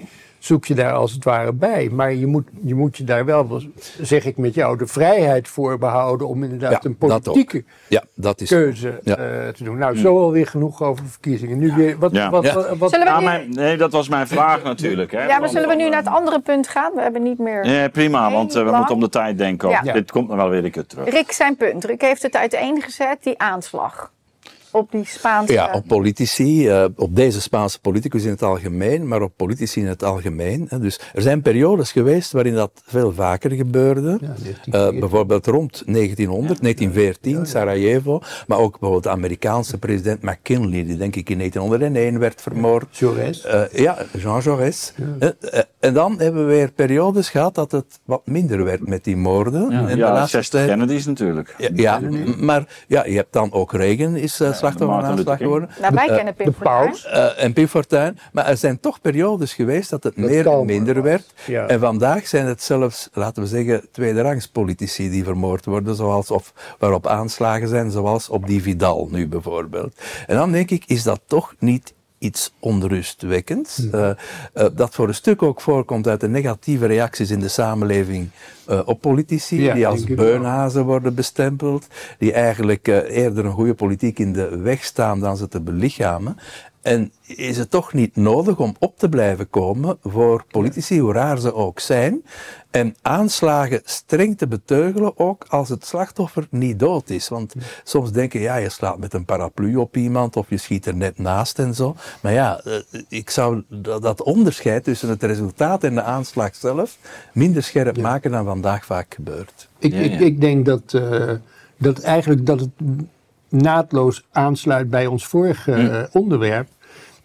zoek je daar als het ware bij. Maar je moet je, moet je daar wel, zeg ik met jou, de vrijheid voor behouden om inderdaad een politieke
Ja, dat is.
keuze
Ja.
eh, te doen. Nou, zo alweer genoeg over de verkiezingen. Nu weer, wat,
Ja.
wat,
Ja.
wat, wat-
Zullen we
Ja,
nu-
mijn, nee, dat was mijn vraag natuurlijk. Hè,
Ja, maar zullen we nu naar het andere punt gaan? We hebben niet meer...
Ja, prima, want eh, we moeten om de tijd denken. Dit komt nog wel weer een keer terug.
Rick zijn punt. Rick heeft het uiteengezet, die aanslag. Op die Spaanse...
Ja, op politici, eh, op deze Spaanse politicus in het algemeen, maar op politici in het algemeen. hè. Dus er zijn periodes geweest waarin dat veel vaker gebeurde.
Ja,
Eh,
1914.
bijvoorbeeld rond 1900, 1914, Sarajevo. Maar ook bijvoorbeeld de Amerikaanse president McKinley, die denk ik in 1901 werd vermoord.
Jaurès.
Eh, ja, Jean Jaurès. En dan hebben we weer periodes gehad dat het wat minder werd met die moorden.
Ja,
En de laatste
60
tijd-
Kennedys natuurlijk.
ja, maar ja, je hebt dan ook Reagan is slachtoffer van aanslag geworden.
Nou, wij
Eh,
kennen Pim
de
Fortuyn.
paus.
eh, en Pim Fortuyn. Maar er zijn toch periodes geweest dat het
Dat
meer en minder
was.
werd.
Ja.
En vandaag zijn het zelfs, laten we zeggen, tweederangs politici die vermoord worden, zoals of waarop aanslagen zijn, zoals op die Vidal nu bijvoorbeeld. En dan denk ik, is dat toch niet iets onrustwekkends, eh, eh, dat voor een stuk ook voorkomt uit de negatieve reacties in de samenleving eh, op politici,
Ja,
die als beunhazen worden bestempeld, die eigenlijk eerder een goede politiek in de weg staan dan ze te belichamen. En is het toch niet nodig om op te blijven komen voor politici, hoe raar ze ook zijn, en aanslagen streng te beteugelen, ook als het slachtoffer niet dood is. Want soms denken, ja, je slaat met een paraplu op iemand of je schiet er net naast en zo. Maar ja, eh, ik zou dat, onderscheid tussen het resultaat en de aanslag zelf minder scherp maken dan vandaag vaak gebeurt.
Ik,
Ja,
ik,
ja.
ik denk dat, eh, dat eigenlijk dat het naadloos aansluit bij ons vorige eh, onderwerp.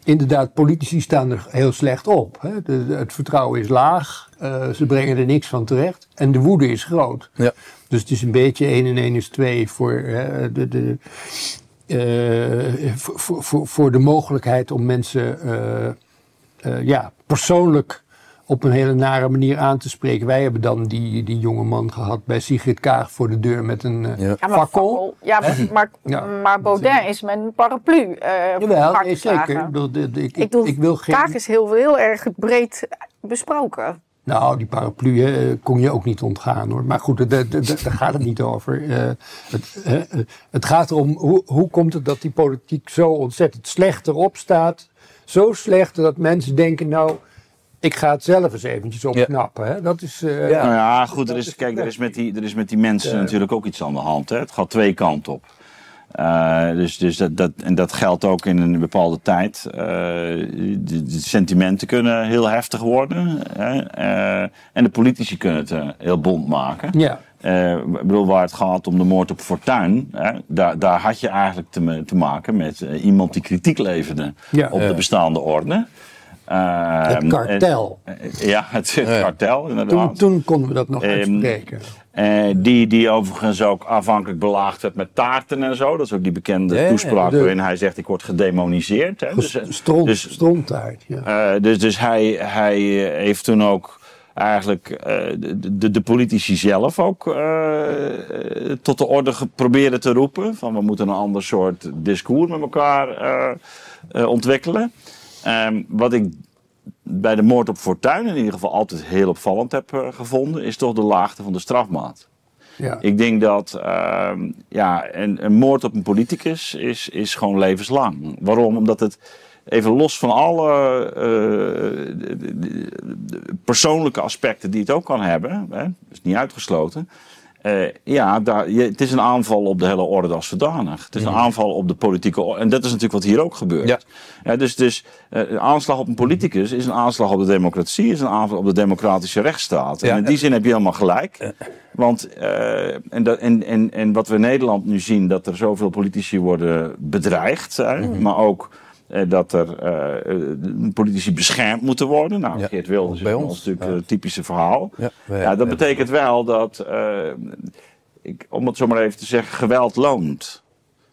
Inderdaad, politici staan er heel slecht op. Hè. De, de- het vertrouwen is laag, eh, ze brengen er niks van terecht en de woede is groot.
Ja.
Dus het is een beetje 1 en 1 is 2 voor, hè, de, de, eh, voor, voor- voor, de mogelijkheid om mensen ja, persoonlijk op een hele nare manier aan te spreken. Wij hebben dan die, die jonge man gehad bij Sigrid Kaag voor de deur met een eh,
Ja.
Ja, maar,
fakkel.
Ja, maar, maar,
Ja.
maar Baudin is met een paraplu eh
Jawel, nee, zeker. Ik, bedoel, ik,
Ik, bedoel,
ik wil geen...
Kaag is heel, heel erg breed besproken.
Nou, die paraplu hè, kon je ook niet ontgaan hoor. Maar goed, daar- gaat het niet over. Eh, het, het gaat erom, hoe, hoe komt het dat die politiek zo ontzettend slecht erop staat? Zo slecht dat mensen denken, nou, ik ga het zelf eens eventjes opknappen. Hè? Dat is... eh,
Ja.
Nou ja, goed, er is, kijk, er is met die, er is met die mensen natuurlijk ook iets aan de hand. Hè. Het gaat twee kanten op. Eh, dus dus dat, dat, en dat geldt ook in een bepaalde tijd. Eh, de, de sentimenten kunnen heel heftig worden. Hè. Eh, en de politici kunnen het heel bond maken.
Ja.
Eh, ik bedoel, waar het gaat om de moord op Fortuin, hè, daar, daar had je eigenlijk te, te maken met iemand die kritiek leverde
Ja.
op de bestaande orde.
Het kartel.
en- eh, ja, het, het kartel, inderdaad.
Toen, toen konden we dat nog
Ehm,
uitspreken.
Eh, die, die overigens ook afhankelijk belaagd werd met taarten en zo. Dat is ook die bekende
Ja,
toespraak
de-
waarin hij zegt: Ik word gedemoniseerd. Hè. Dus, eh,
Stront,
dus,
ja.
dus, dus hij, hij heeft toen ook eigenlijk de, politici zelf ook tot de orde geprobeerd te roepen. Van we moeten een ander soort discours met elkaar ontwikkelen. Ehm, wat ik bij de moord op Fortuyn in ieder geval altijd heel opvallend heb eh, gevonden, is toch de laagte van de strafmaat.
ja.
Ik denk dat ehm, ja, een, een moord op een politicus is, is gewoon levenslang. Waarom? Omdat het even los van alle eh, de- de- de- de persoonlijke aspecten die het ook kan hebben, hè, is niet uitgesloten. Eh, ja, daar, je, het is een aanval op de hele orde als zodanig. Het is een aanval op de politieke orde. En dat is natuurlijk wat hier ook gebeurt.
Ja.
Ja, dus dus eh, een aanslag op een politicus is een aanslag op de democratie, is een aanval op de democratische rechtsstaat.
Ja.
En in die zin heb je helemaal gelijk. Want eh, en, dat, en, en, en wat we in Nederland nu zien, dat er zoveel politici worden bedreigd,
Mhm.
maar ook dat er eh, eh, politici beschermd moeten worden. Nou,
Ja,
Geert Wilders is
bij
bij
ons,
natuurlijk
ja.
het typische verhaal.
Ja, wij-
Ja, dat betekent wel dat, eh, ik, om het zo maar even te zeggen, geweld loont.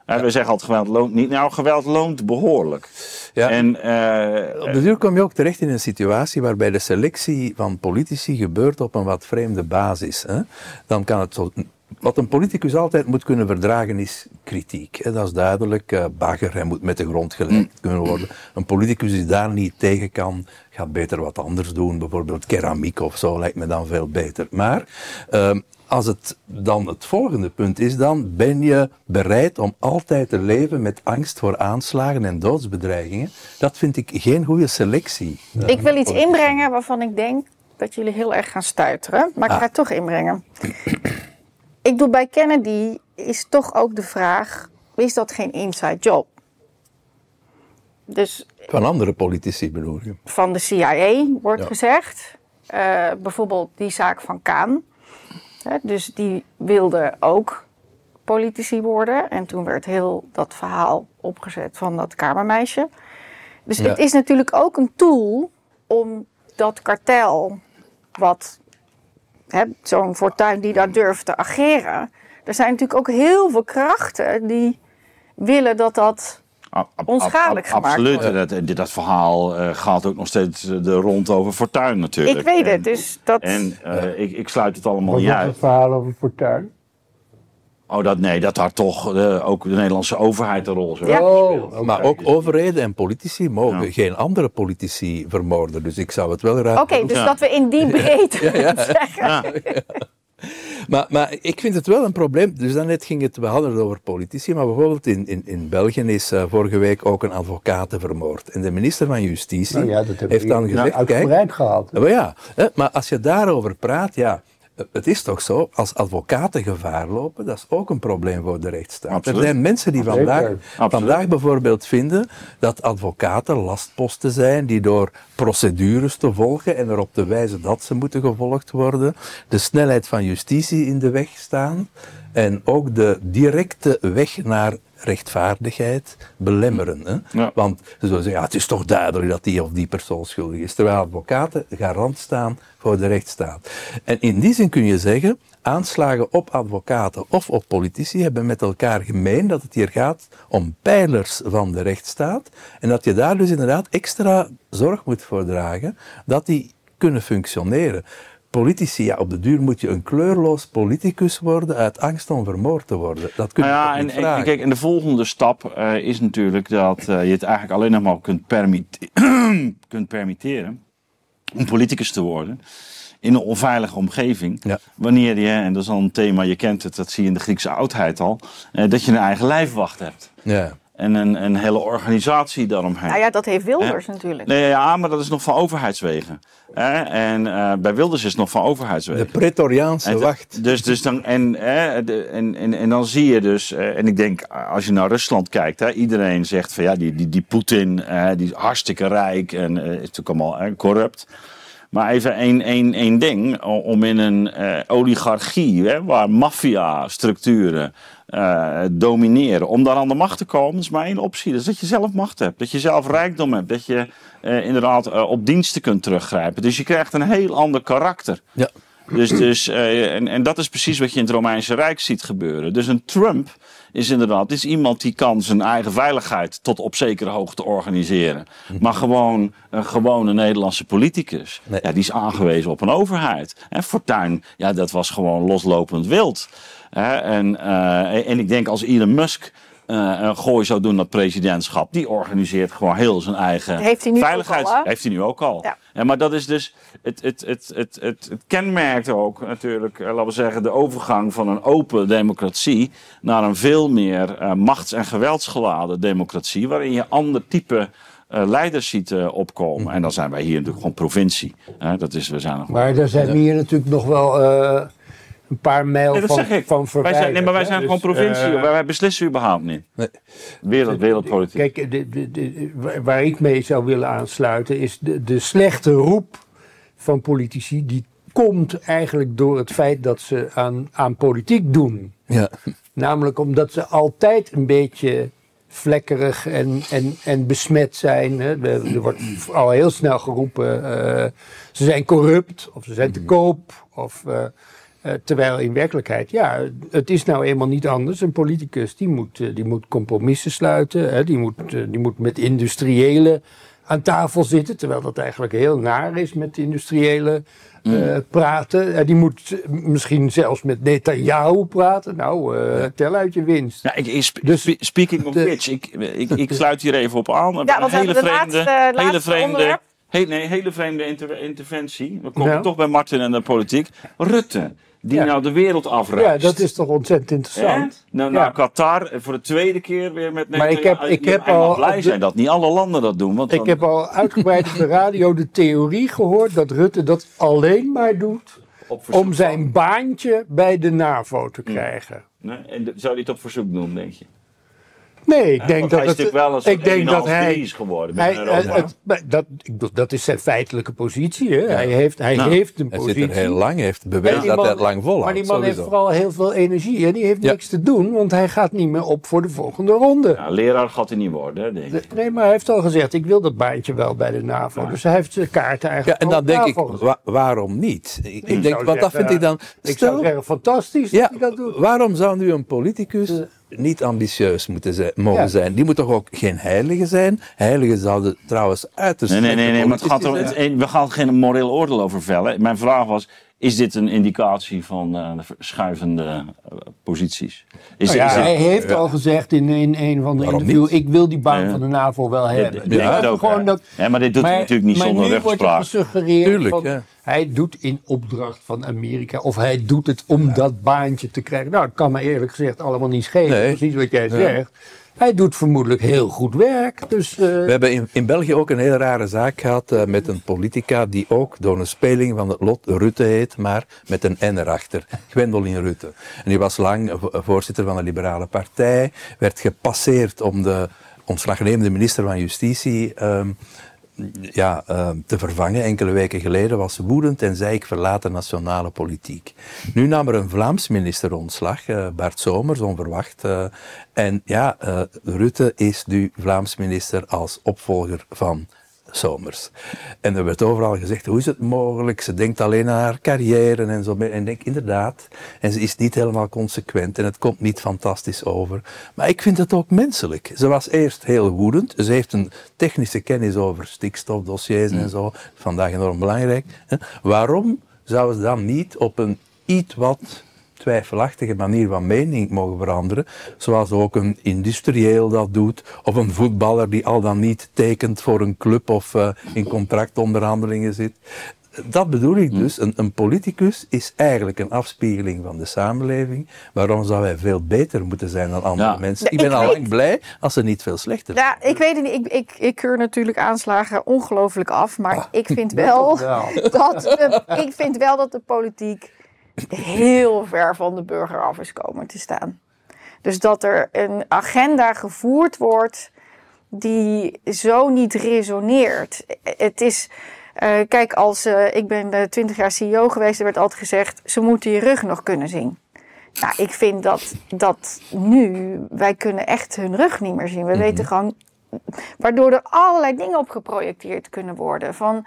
En We zeggen altijd geweld loont niet. Nou, geweld loont behoorlijk.
Ja.
En, eh,
Op de duur kom je ook terecht in een situatie waarbij de selectie van politici gebeurt op een wat vreemde basis. Hè? Dan kan het zo wat een politicus altijd moet kunnen verdragen is kritiek. Hè. Dat is duidelijk. Uh, bagger, hij moet met de grond gelegd kunnen worden. Een politicus die daar niet tegen kan, gaat beter wat anders doen. Bijvoorbeeld keramiek of zo lijkt me dan veel beter. Maar uh, als het dan het volgende punt is, dan ben je bereid om altijd te leven met angst voor aanslagen en doodsbedreigingen. Dat vind ik geen goede selectie.
Ik wil iets inbrengen waarvan ik denk dat jullie heel erg gaan stuiteren, maar ik ga ah. het toch inbrengen. Ik doe bij Kennedy is toch ook de vraag: is dat geen inside job?
Dus, van andere politici bedoel je?
Van de CIA wordt gezegd. Uh, bijvoorbeeld die zaak van Kaan. dus die wilde ook politici worden. En toen werd heel dat verhaal opgezet van dat kamermeisje. Dus het is natuurlijk ook een tool om dat kartel, wat zo'n fortuin die daar durft te ageren. Er zijn natuurlijk ook heel veel krachten die willen dat dat onschadelijk gemaakt
Absoluut. wordt. Dat, dat verhaal uh, gaat ook nog steeds de rond over Fortuin natuurlijk.
Ik weet het, dus dat...
En uh, ik, ik sluit het allemaal niet uit.
het verhaal over Fortuin?
Oh, dat, nee, dat had toch uh, ook de Nederlandse overheid een rol
ja. oh, Maar ook overheden en politici mogen geen andere politici vermoorden. Dus ik zou het wel raar
Oké, dus dat we in die breedte ja, zeggen.
Maar, maar ik vind het wel een probleem. Dus daarnet ging het, we hadden het over politici, maar bijvoorbeeld in, in, in België is uh, vorige week ook een advocaat vermoord. En de minister van Justitie nou ja, heeft dan gezegd...
Nou, kijk, gehad.
Maar ja, maar als je daarover praat, ja het is toch zo, als advocaten gevaar lopen, dat is ook een probleem voor de rechtsstaat. Er zijn mensen die vandaag, vandaag bijvoorbeeld vinden dat advocaten lastposten zijn die door procedures te volgen en erop te wijzen dat ze moeten gevolgd worden, de snelheid van justitie in de weg staan en ook de directe weg naar rechtvaardigheid belemmeren. Hè? Want ze zullen zeggen, ja, het is toch duidelijk dat die of die persoon schuldig is. Terwijl advocaten garant staan voor de rechtsstaat. En in die zin kun je zeggen, aanslagen op advocaten of op politici hebben met elkaar gemeen dat het hier gaat om pijlers van de rechtsstaat. En dat je daar dus inderdaad extra zorg moet voor dragen dat die kunnen functioneren politici, ja, op de duur moet je een kleurloos politicus worden uit angst om vermoord te worden. Dat kun je nou ja, en, en,
kijk, en de volgende stap uh, is natuurlijk dat uh, je het eigenlijk alleen nog maar kunt, permit kunt permitteren om politicus te worden in een onveilige omgeving. Ja. Wanneer je, en dat is al een thema, je kent het, dat zie je in de Griekse oudheid al, uh, dat je een eigen lijfwacht hebt. Ja en een, een hele organisatie daaromheen.
Nou ja, dat heeft Wilders natuurlijk.
Nee, ja, maar dat is nog van overheidswegen. En uh, bij Wilders is het nog van overheidswegen.
De Pretoriaanse wacht.
Dus, dus dan, en, en, en, en dan zie je dus, eh, en ik denk als je naar Rusland kijkt, hè, iedereen zegt van ja, die, die, die Poetin, die is hartstikke rijk en uh, is natuurlijk allemaal corrupt. Maar even één, één, één ding, om in een oligarchie, hè, waar maffia-structuren uh, domineren. Om daar aan de macht te komen is maar één optie. Dat is dat je zelf macht hebt. Dat je zelf rijkdom hebt. Dat je uh, inderdaad op diensten kunt teruggrijpen. Dus je krijgt een heel ander karakter. Ja. Dus, dus, en, en dat is precies wat je in het Romeinse Rijk ziet gebeuren. Dus een Trump is inderdaad is iemand die kan zijn eigen veiligheid tot op zekere hoogte organiseren. Maar gewoon een gewone Nederlandse politicus, ja, die is aangewezen op een overheid. En Fortuin, ja, dat was gewoon loslopend wild. En, uh, en ik denk als Elon Musk uh, een gooi zou doen dat presidentschap, die organiseert gewoon heel zijn eigen heeft hij nu veiligheid. Ook al, heeft hij nu ook al. Ja. maar dat is dus, het, het, het, het, het, het kenmerkt ook natuurlijk, uh, laten we zeggen, de overgang van een open democratie naar een veel meer uh, machts- en geweldsgeladen democratie, waarin je ander type leiders ziet opkomen. En dan zijn wij hier natuurlijk gewoon provincie. dat is, we zijn nog
maar daar zijn we hier natuurlijk nog wel een paar mijl nee, van, van
Wij zijn, nee, maar wij zijn dus, gewoon provincie. Uh, wij beslissen überhaupt niet. Nee. Wereld, wereldpolitiek.
Kijk, de, de, de, waar ik mee zou willen aansluiten is de, de slechte roep van politici. Die komt eigenlijk door het feit dat ze aan, aan politiek doen. Ja. Namelijk omdat ze altijd een beetje vlekkerig en, en, en besmet zijn. Hè. Er wordt al heel snel geroepen, uh, ze zijn corrupt of ze zijn te koop. Of, uh, uh, terwijl in werkelijkheid, ja, het is nou eenmaal niet anders. Een politicus die moet, uh, die moet compromissen sluiten. Hè, die, moet, uh, die moet met industriële aan tafel zitten. Terwijl dat eigenlijk heel naar is met de industriële eh, praten. En die moet misschien zelfs met Netanyahu praten. Nou, eh, tel uit je winst.
Ja, ik, sp-
Dus
spe- speaking of which, ik, ik, ik sluit hier even op aan.
Ja, want we
hele
hebben de
vreemde,
laatste-
hele
laatste
vreemde,
onderwerp.
he- nee, hele vreemde inter- interventie. We komen
Ja.
toch bij Martin en de politiek. Rutte, die
Ja.
nou de wereld afreist.
ja, dat is toch ontzettend interessant.
Nou,
Ja.
naar Qatar eh, voor de tweede keer weer met
Maar ik heb- ik heb al
blij
de-
zijn dat niet alle landen dat doen. Want
Ik
dan-
heb al uitgebreid op de radio de theorie gehoord dat Rutte dat alleen maar doet om zijn baantje bij de NAVO te
Hmm.
krijgen.
Nee, en zou hij het op verzoek doen, denk je?
Nee, ik
Ja,
denk dat
hij is
het,
natuurlijk wel een soort
ik denk dat hij,
is geworden
hij het- dat, ik bedoel, dat is zijn feitelijke positie. Hè? Hij heeft, hij
Nou,
heeft een
Hij
positie.
zit er heel lang, heeft bewezen dat hij het lang volhoudt.
Maar die man heeft vooral heel veel energie. En die heeft
Ja.
niks te doen, want hij gaat niet meer op voor de volgende ronde.
Ja, leraar gaat hij niet worden, denk ik.
Nee, maar hij heeft al gezegd, ik wil dat baantje wel bij de NAVO. Dus hij heeft zijn kaarten
Ja,
eigenlijk
en
al
dan denk ik, wa- waarom niet? Ik, ik denk, want dat vind ik dan...
Ik zou zeggen, fantastisch dat
ja,
hij dat doet.
waarom zou nu een politicus niet ambitieus moeten zijn, mogen
Ja.
zijn? Die moet toch ook geen heilige zijn? Heiligen zouden trouwens uiterst
Nee, nee, nee, nee maar het gaat
politici
er, het- we gaan geen moreel oordeel over vellen. Mijn vraag was, is dit een indicatie van eh, de verschuivende eh, posities? Is,
Nou ja,
is dit-
hij heeft al gezegd in, in een van de interviews, ik wil die baan
Ja.
van de NAVO wel hebben. Dus dat
ook,
gewoon
ja.
dat,
Ja, maar dit doet hij natuurlijk niet
maar
zonder
nu wordt er
rechtspraak.
gesuggereerd
Tuurlijk,
van,
ja.
hij doet in opdracht van Amerika of hij doet het om dat baantje te krijgen. Nou, dat kan me eerlijk gezegd allemaal niet schelen,
Nee.
precies wat jij zegt. Hij doet vermoedelijk heel goed werk. Dus, eh,
We hebben in, in België ook een hele rare zaak gehad eh, met een politica die ook door een speling van het lot Rutte heet, maar met een N erachter. Gwendoline Rutte. En die was lang vo- voorzitter van de Liberale Partij, werd gepasseerd om de ontslagnemende minister van Justitie ehm, ja, ehm, te vervangen. Enkele weken geleden was ze woedend en zei ik verlaat de nationale politiek. Nu nam er een Vlaams minister ontslag, eh, Bart Somers, onverwacht. eh, en ja, eh, Rutte is nu Vlaams minister als opvolger van Somers. En er werd overal gezegd, hoe is het mogelijk? Ze denkt alleen aan haar carrière en zo. En ik denk, inderdaad. En ze is niet helemaal consequent en het komt niet fantastisch over. Maar ik vind het ook menselijk. Ze was eerst heel woedend. Ze heeft een technische kennis over stikstofdossiers en zo. Vandaag enorm belangrijk. Waarom zou ze dan niet op een iets wat twijfelachtige manier van mening mogen veranderen, zoals ook een industrieel dat doet, of een voetballer die al dan niet tekent voor een club of eh, in contractonderhandelingen zit. Dat bedoel ik dus. Een, een politicus is eigenlijk een afspiegeling van de samenleving. Waarom zou hij veel beter moeten zijn dan andere
Ja.
mensen? Ik ben
ik
al
weet-
lang blij als ze niet veel slechter zijn.
Ja, ik weet het niet. Ik, ik, ik keur natuurlijk aanslagen ongelooflijk af. Maar
Ah,
ik vind wel,
wel.
dat de, ik vind wel dat de politiek heel ver van de burger af is komen te staan. Dus dat er een agenda gevoerd wordt die zo niet resoneert. Het is, eh, kijk, als eh, ik ben twintig jaar CEO geweest, er werd altijd gezegd, ze moeten je rug nog kunnen zien. Nou, ik vind dat, dat nu, wij kunnen echt hun rug niet meer zien. We weten gewoon, waardoor er allerlei dingen op geprojecteerd kunnen worden. Van,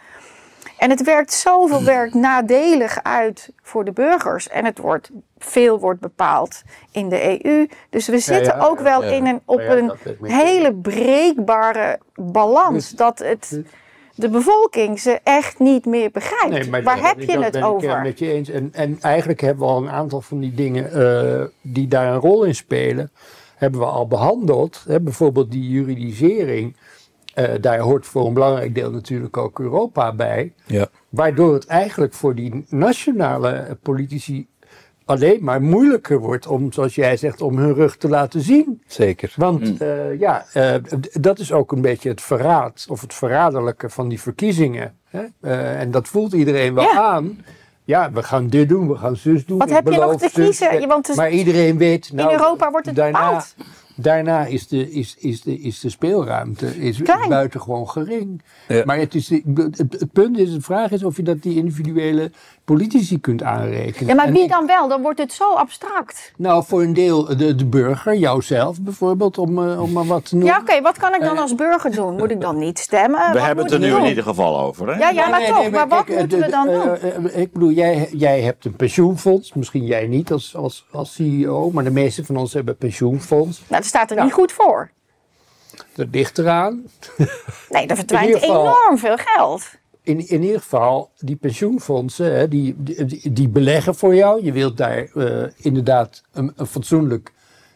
en het werkt zoveel werk nadelig uit voor de burgers. En het wordt, veel wordt bepaald in de EU. Dus we zitten
ja,
ook wel
ja.
in een, op een
ik
hele breekbare balans. Dat het, de bevolking ze echt niet meer begrijpt.
Nee, maar
Waar heb je
dat
het
ben ik, eh,
over?
met je eens. En, en eigenlijk hebben we al een aantal van die dingen eh, die daar een rol in spelen, hebben we al behandeld. Hè, bijvoorbeeld die juridisering. Eh, daar hoort voor een belangrijk deel natuurlijk ook Europa bij.
Ja.
Waardoor het eigenlijk voor die nationale politici alleen maar moeilijker wordt om, zoals jij zegt, om hun rug te laten zien.
Zeker.
Want eh, ja, eh, dat is ook een beetje het verraad of het verraderlijke van die verkiezingen. Hè? Eh, en dat voelt iedereen wel
Ja.
aan. Ja, we gaan dit doen, we gaan zus doen.
Wat heb je nog te
zus.
kiezen? Want het-
maar iedereen weet, nou,
Europa wordt het
daarna,
bepaald.
Daarna is de, is, is de, is de speelruimte is
Klein.
buitengewoon gering.
Ja.
Maar het, is, het, het punt is, de vraag is of je dat die individuele politici kunt aanrekenen.
Ja, maar wie dan wel? Dan wordt het zo abstract.
Nou, voor een deel de, de burger, jouzelf bijvoorbeeld, om, eh, om maar wat te noemen.
Ja, oké, wat kan ik dan als burger doen? Moet ik dan niet stemmen?
We
Wat
hebben het er nu in ieder geval over. Hè?
Ja, ja, maar
Nee,
toch.
nee,
maar wat
kijk,
moeten
eh,
we dan
eh,
doen?
eh, ik bedoel, jij, jij hebt een pensioenfonds. Misschien jij niet als, als, als CEO, maar de meeste van ons hebben pensioenfonds.
Nou, staat er niet goed voor.
Dat ligt eraan.
Nee, er verdwijnt
geval-
enorm veel geld.
In, in ieder geval, die pensioenfondsen, hè, die, die, die beleggen voor jou. Je wilt daar eh, inderdaad een, een fatsoenlijk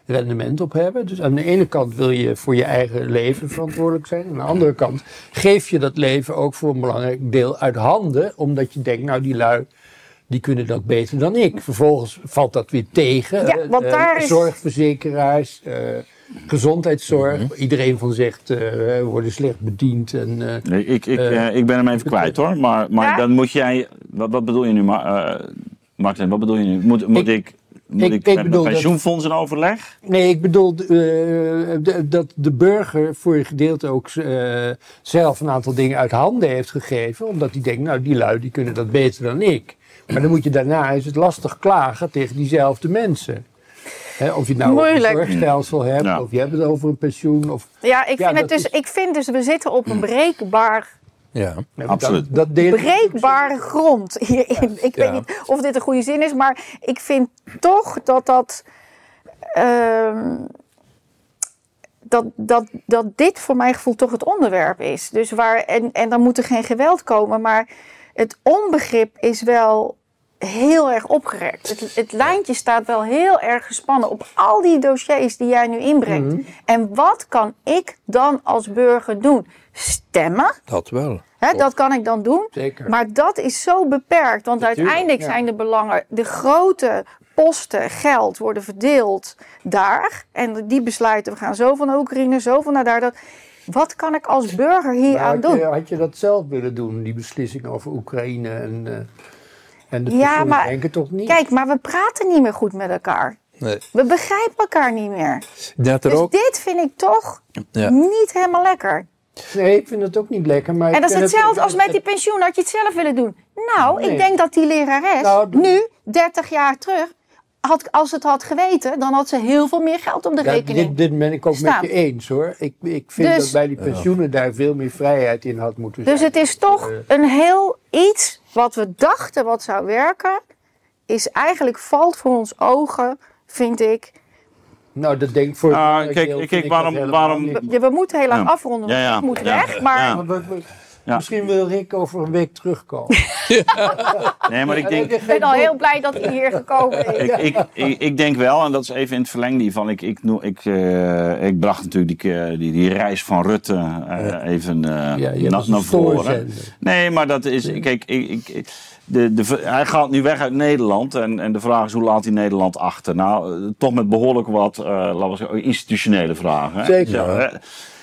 rendement op hebben. Dus aan de ene kant wil je voor je eigen leven verantwoordelijk zijn. Aan de andere kant geef je dat leven ook voor een belangrijk deel uit handen. Omdat je denkt, nou die lui, die kunnen dat beter dan ik. Vervolgens valt dat weer tegen.
Ja,
Eh,
want
eh,
daar is-
Zorgverzekeraars, eh, gezondheidszorg. Iedereen van zegt, eh, we worden slecht bediend. En, eh,
Nee, ik, ik,
Eh,
eh, ik ben hem even kwijt hoor. Maar, maar
Ja?
dan moet jij. Wat, wat bedoel je nu, Ma- eh, Martin? Wat bedoel je nu? Moet, moet ik,
Ik-
moet
ik-
ik,
ik
met pensioenfonds in overleg?
Nee, ik bedoel eh, dat de burger voor een gedeelte ook eh, zelf een aantal dingen uit handen heeft gegeven. Omdat hij denkt, nou die lui die kunnen dat beter dan ik. Maar dan moet je daarna, is het lastig klagen tegen diezelfde mensen. Hè, of je het nou over
Moeilijk.
een zorgstelsel hebt,
Ja.
of je hebt het over een pensioen. Of,
Ja, ik
Ja,
vind, het dus,
is-
ik vind dus, we zitten op een breekbaar,
Ja.
Absoluut.
Dat, dat
breekbare grond hierin. Ik
Ja.
weet niet of dit een goede zin is, maar ik vind toch dat dat... ehm, dat, dat, dat dit voor mijn gevoel toch het onderwerp is. Dus waar, en, en dan moet er geen geweld komen, maar het onbegrip is wel heel erg opgerekt. Het, het lijntje staat wel heel erg gespannen op al die dossiers die jij nu inbrengt.
Mhm.
En wat kan ik dan als burger doen? Stemmen?
Dat wel.
Hè, dat kan ik dan doen.
Zeker.
Maar dat is zo beperkt. Want
Natuurlijk,
uiteindelijk
ja.
zijn de belangen, de grote posten geld worden verdeeld daar. En die besluiten, we gaan zoveel naar Oekraïne, zoveel naar daar. Dat, wat kan ik als burger hier aan
had, je,
doen?
had je dat zelf willen doen, die beslissing over Oekraïne en, eh en de
Ja, maar-
Ik denk het toch niet?
Kijk, maar we praten niet meer goed met elkaar.
Nee.
We begrijpen elkaar niet meer.
Dat
Dus
ook.
dit vind ik toch
Ja.
niet helemaal lekker.
Nee, ik vind het ook niet lekker. Maar
En dat is
het-
hetzelfde als met die pensioen. Had je het zelf willen doen? Nou,
Nee.
ik denk dat die lerares
Nou,
nu, 30 jaar terug, had, als het had geweten, dan had ze heel veel meer geld op de
Ja,
rekening.
dit, dit ben ik ook
staan.
met je eens hoor. Ik, ik vind
Dus-
dat bij die pensioenen daar veel meer vrijheid in had moeten zijn.
Dus het is toch een heel iets wat we dachten wat zou werken, is eigenlijk valt voor ons ogen, vind ik.
Nou, dat denk ik voor belangrijk
kijk, kijk, waarom- waarom-
niet.
We, we moeten heel lang
Ja.
afronden,
Ja, ja.
ik moet
Ja.
weg. Maar
Ja.
Misschien wil Rick over een week terugkomen.
Nee, maar ik denk.
ik ben al heel blij dat hij hier gekomen is.
Ik, ik, ik, ik denk wel, en dat is even in het verlengde hiervan. Ik, ik, ik, eh, ik bracht natuurlijk die, eh, die, die reis van Rutte eh, even eh,
Ja, je hebt
na-
als een
naar voren. Nee, maar dat is. Kijk, ik, ik, de, de, hij gaat nu weg uit Nederland. En, en de vraag is hoe laat hij Nederland achter? Nou, toch met behoorlijk wat eh, laten we zeggen, institutionele vragen. Hè?
Zeker.
Zo, hè?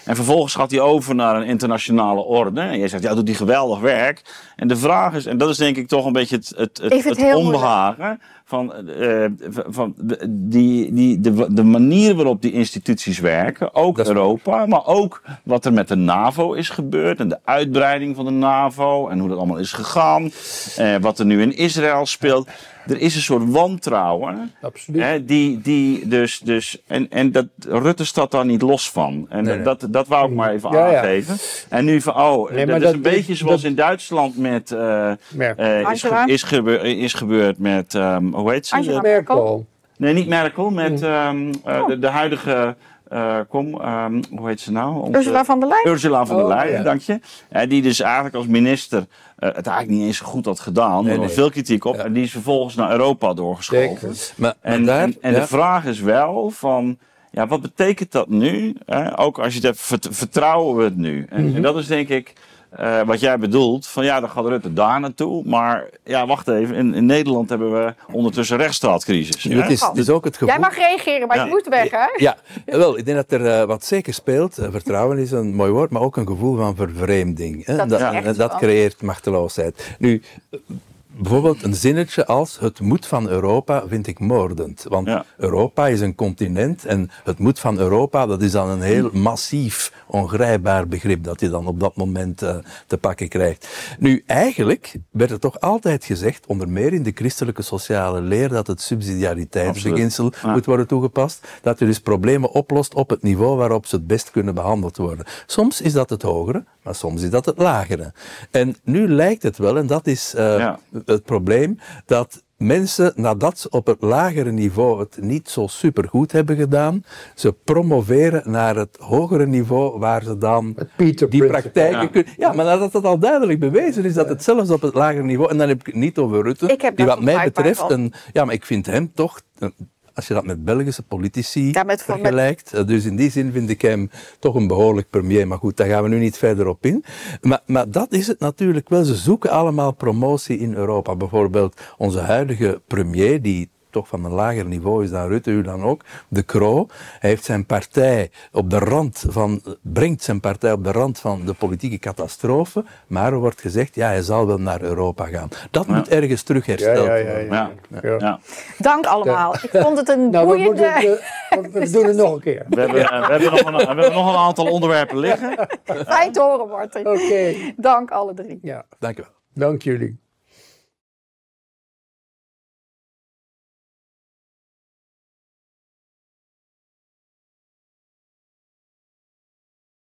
En vervolgens gaat hij over naar een internationale orde. En jij zegt, ja, doet hij geweldig werk. En de vraag is, en dat is denk ik toch een beetje het, het, het, onbehagen. Van, eh, van de- die, die, de, de manier waarop die instituties werken, ook
Dat is-
Europa, maar ook wat er met de NAVO is gebeurd en de uitbreiding van de NAVO en hoe dat allemaal is gegaan, eh, wat er nu in Israël speelt. Er is een soort wantrouwen.
Absoluut.
Hè, die, die dus, dus, en, en dat, Rutte staat daar niet los van. En
Nee, nee.
Dat, dat wou ik maar even
Ja, ja.
aangeven. En nu van, oh,
Nee,
dat is
dat-
een beetje
dat-
zoals in Duitsland met, eh, eh, is, is, gebe- is gebeurd met, ehm, hoe heet ze?
Angela.
Merkel.
nee, niet Merkel, met
Hmm.
ehm, eh,
Oh.
de, de huidige, eh, kom, ehm, hoe heet ze nou? Onze-
Ursula van der Leyen.
Ursula van der
Oh,
Leyen,
ja.
dank je. Eh, die dus eigenlijk als minister eh, het eigenlijk niet eens goed had gedaan.
Nee,
er was
nee.
veel kritiek op.
Ja.
En die is vervolgens naar Europa doorgeschoven.
Maar, maar
En,
daar,
en, en
ja,
de vraag is wel van, ja, wat betekent dat nu? Hè? Ook als je het hebt, vert- vertrouwen we het nu? En,
Mhm.
en dat is denk ik eh, wat jij bedoelt. Van ja, dan gaat Rutte daar naartoe. Maar ja, wacht even. In, in Nederland hebben we ondertussen rechtsstaatcrisis. hè?
het is, ook het gevoel.
Jij mag reageren, maar
Ja.
je moet weg, hè?
Ja, wel, ik denk dat er eh, wat zeker speelt. Eh, vertrouwen is een mooi woord, maar ook een gevoel van vervreemding. Hè?
Dat
dat, dat creëert machteloosheid. Nu, bijvoorbeeld een zinnetje als het moed van Europa vind ik moordend. Want
Ja.
Europa is een continent en het moed van Europa, dat is dan een heel massief, ongrijpbaar begrip dat je dan op dat moment eh, te pakken krijgt. Nu, eigenlijk werd er toch altijd gezegd, onder meer in de christelijke sociale leer, dat het subsidiariteitsbeginsel
Ja.
moet worden toegepast. Dat je dus problemen oplost op het niveau waarop ze het best kunnen behandeld worden. Soms is dat het hogere, maar soms is dat het lagere. En nu lijkt het wel, en dat is eh,
Ja.
het probleem, dat mensen, nadat ze op het lagere niveau het niet zo supergoed hebben gedaan, ze promoveren naar het hogere niveau waar ze dan die
Principle.
praktijken
Ja.
kunnen. Ja, maar nadat het al duidelijk bewezen is dat het zelfs op het lagere niveau, en dan heb ik het niet over Rutte, die wat mij betreft, een, ja, maar ik vind hem toch. een- als je dat met Belgische politici
Ja, met- met-
vergelijkt. eh, Dus in die zin vind ik hem toch een behoorlijk premier. Maar goed, daar gaan we nu niet verder op in. Maar, maar dat is het natuurlijk wel. Ze zoeken allemaal promotie in Europa. Bijvoorbeeld onze huidige premier, die toch van een lager niveau is dan Rutte, u dan ook, De Croo. Hij heeft zijn partij op de rand van, brengt zijn partij op de rand van de politieke catastrofe. Maar er wordt gezegd, ja, hij zal wel naar Europa gaan. Dat moet ergens terug hersteld
ja, ja.
worden.
Ja.
ja. ja.
Ja.
Dank allemaal. Ik vond het een
Nou, we,
boeiende...
moeten, eh, we doen het nog een keer.
We, hebben, eh, we, hebben nog een, we hebben nog een aantal onderwerpen liggen.
Fijn te horen, Martin.
Oké.
Dank alle drie.
Ja,
Dank u wel.
dank jullie.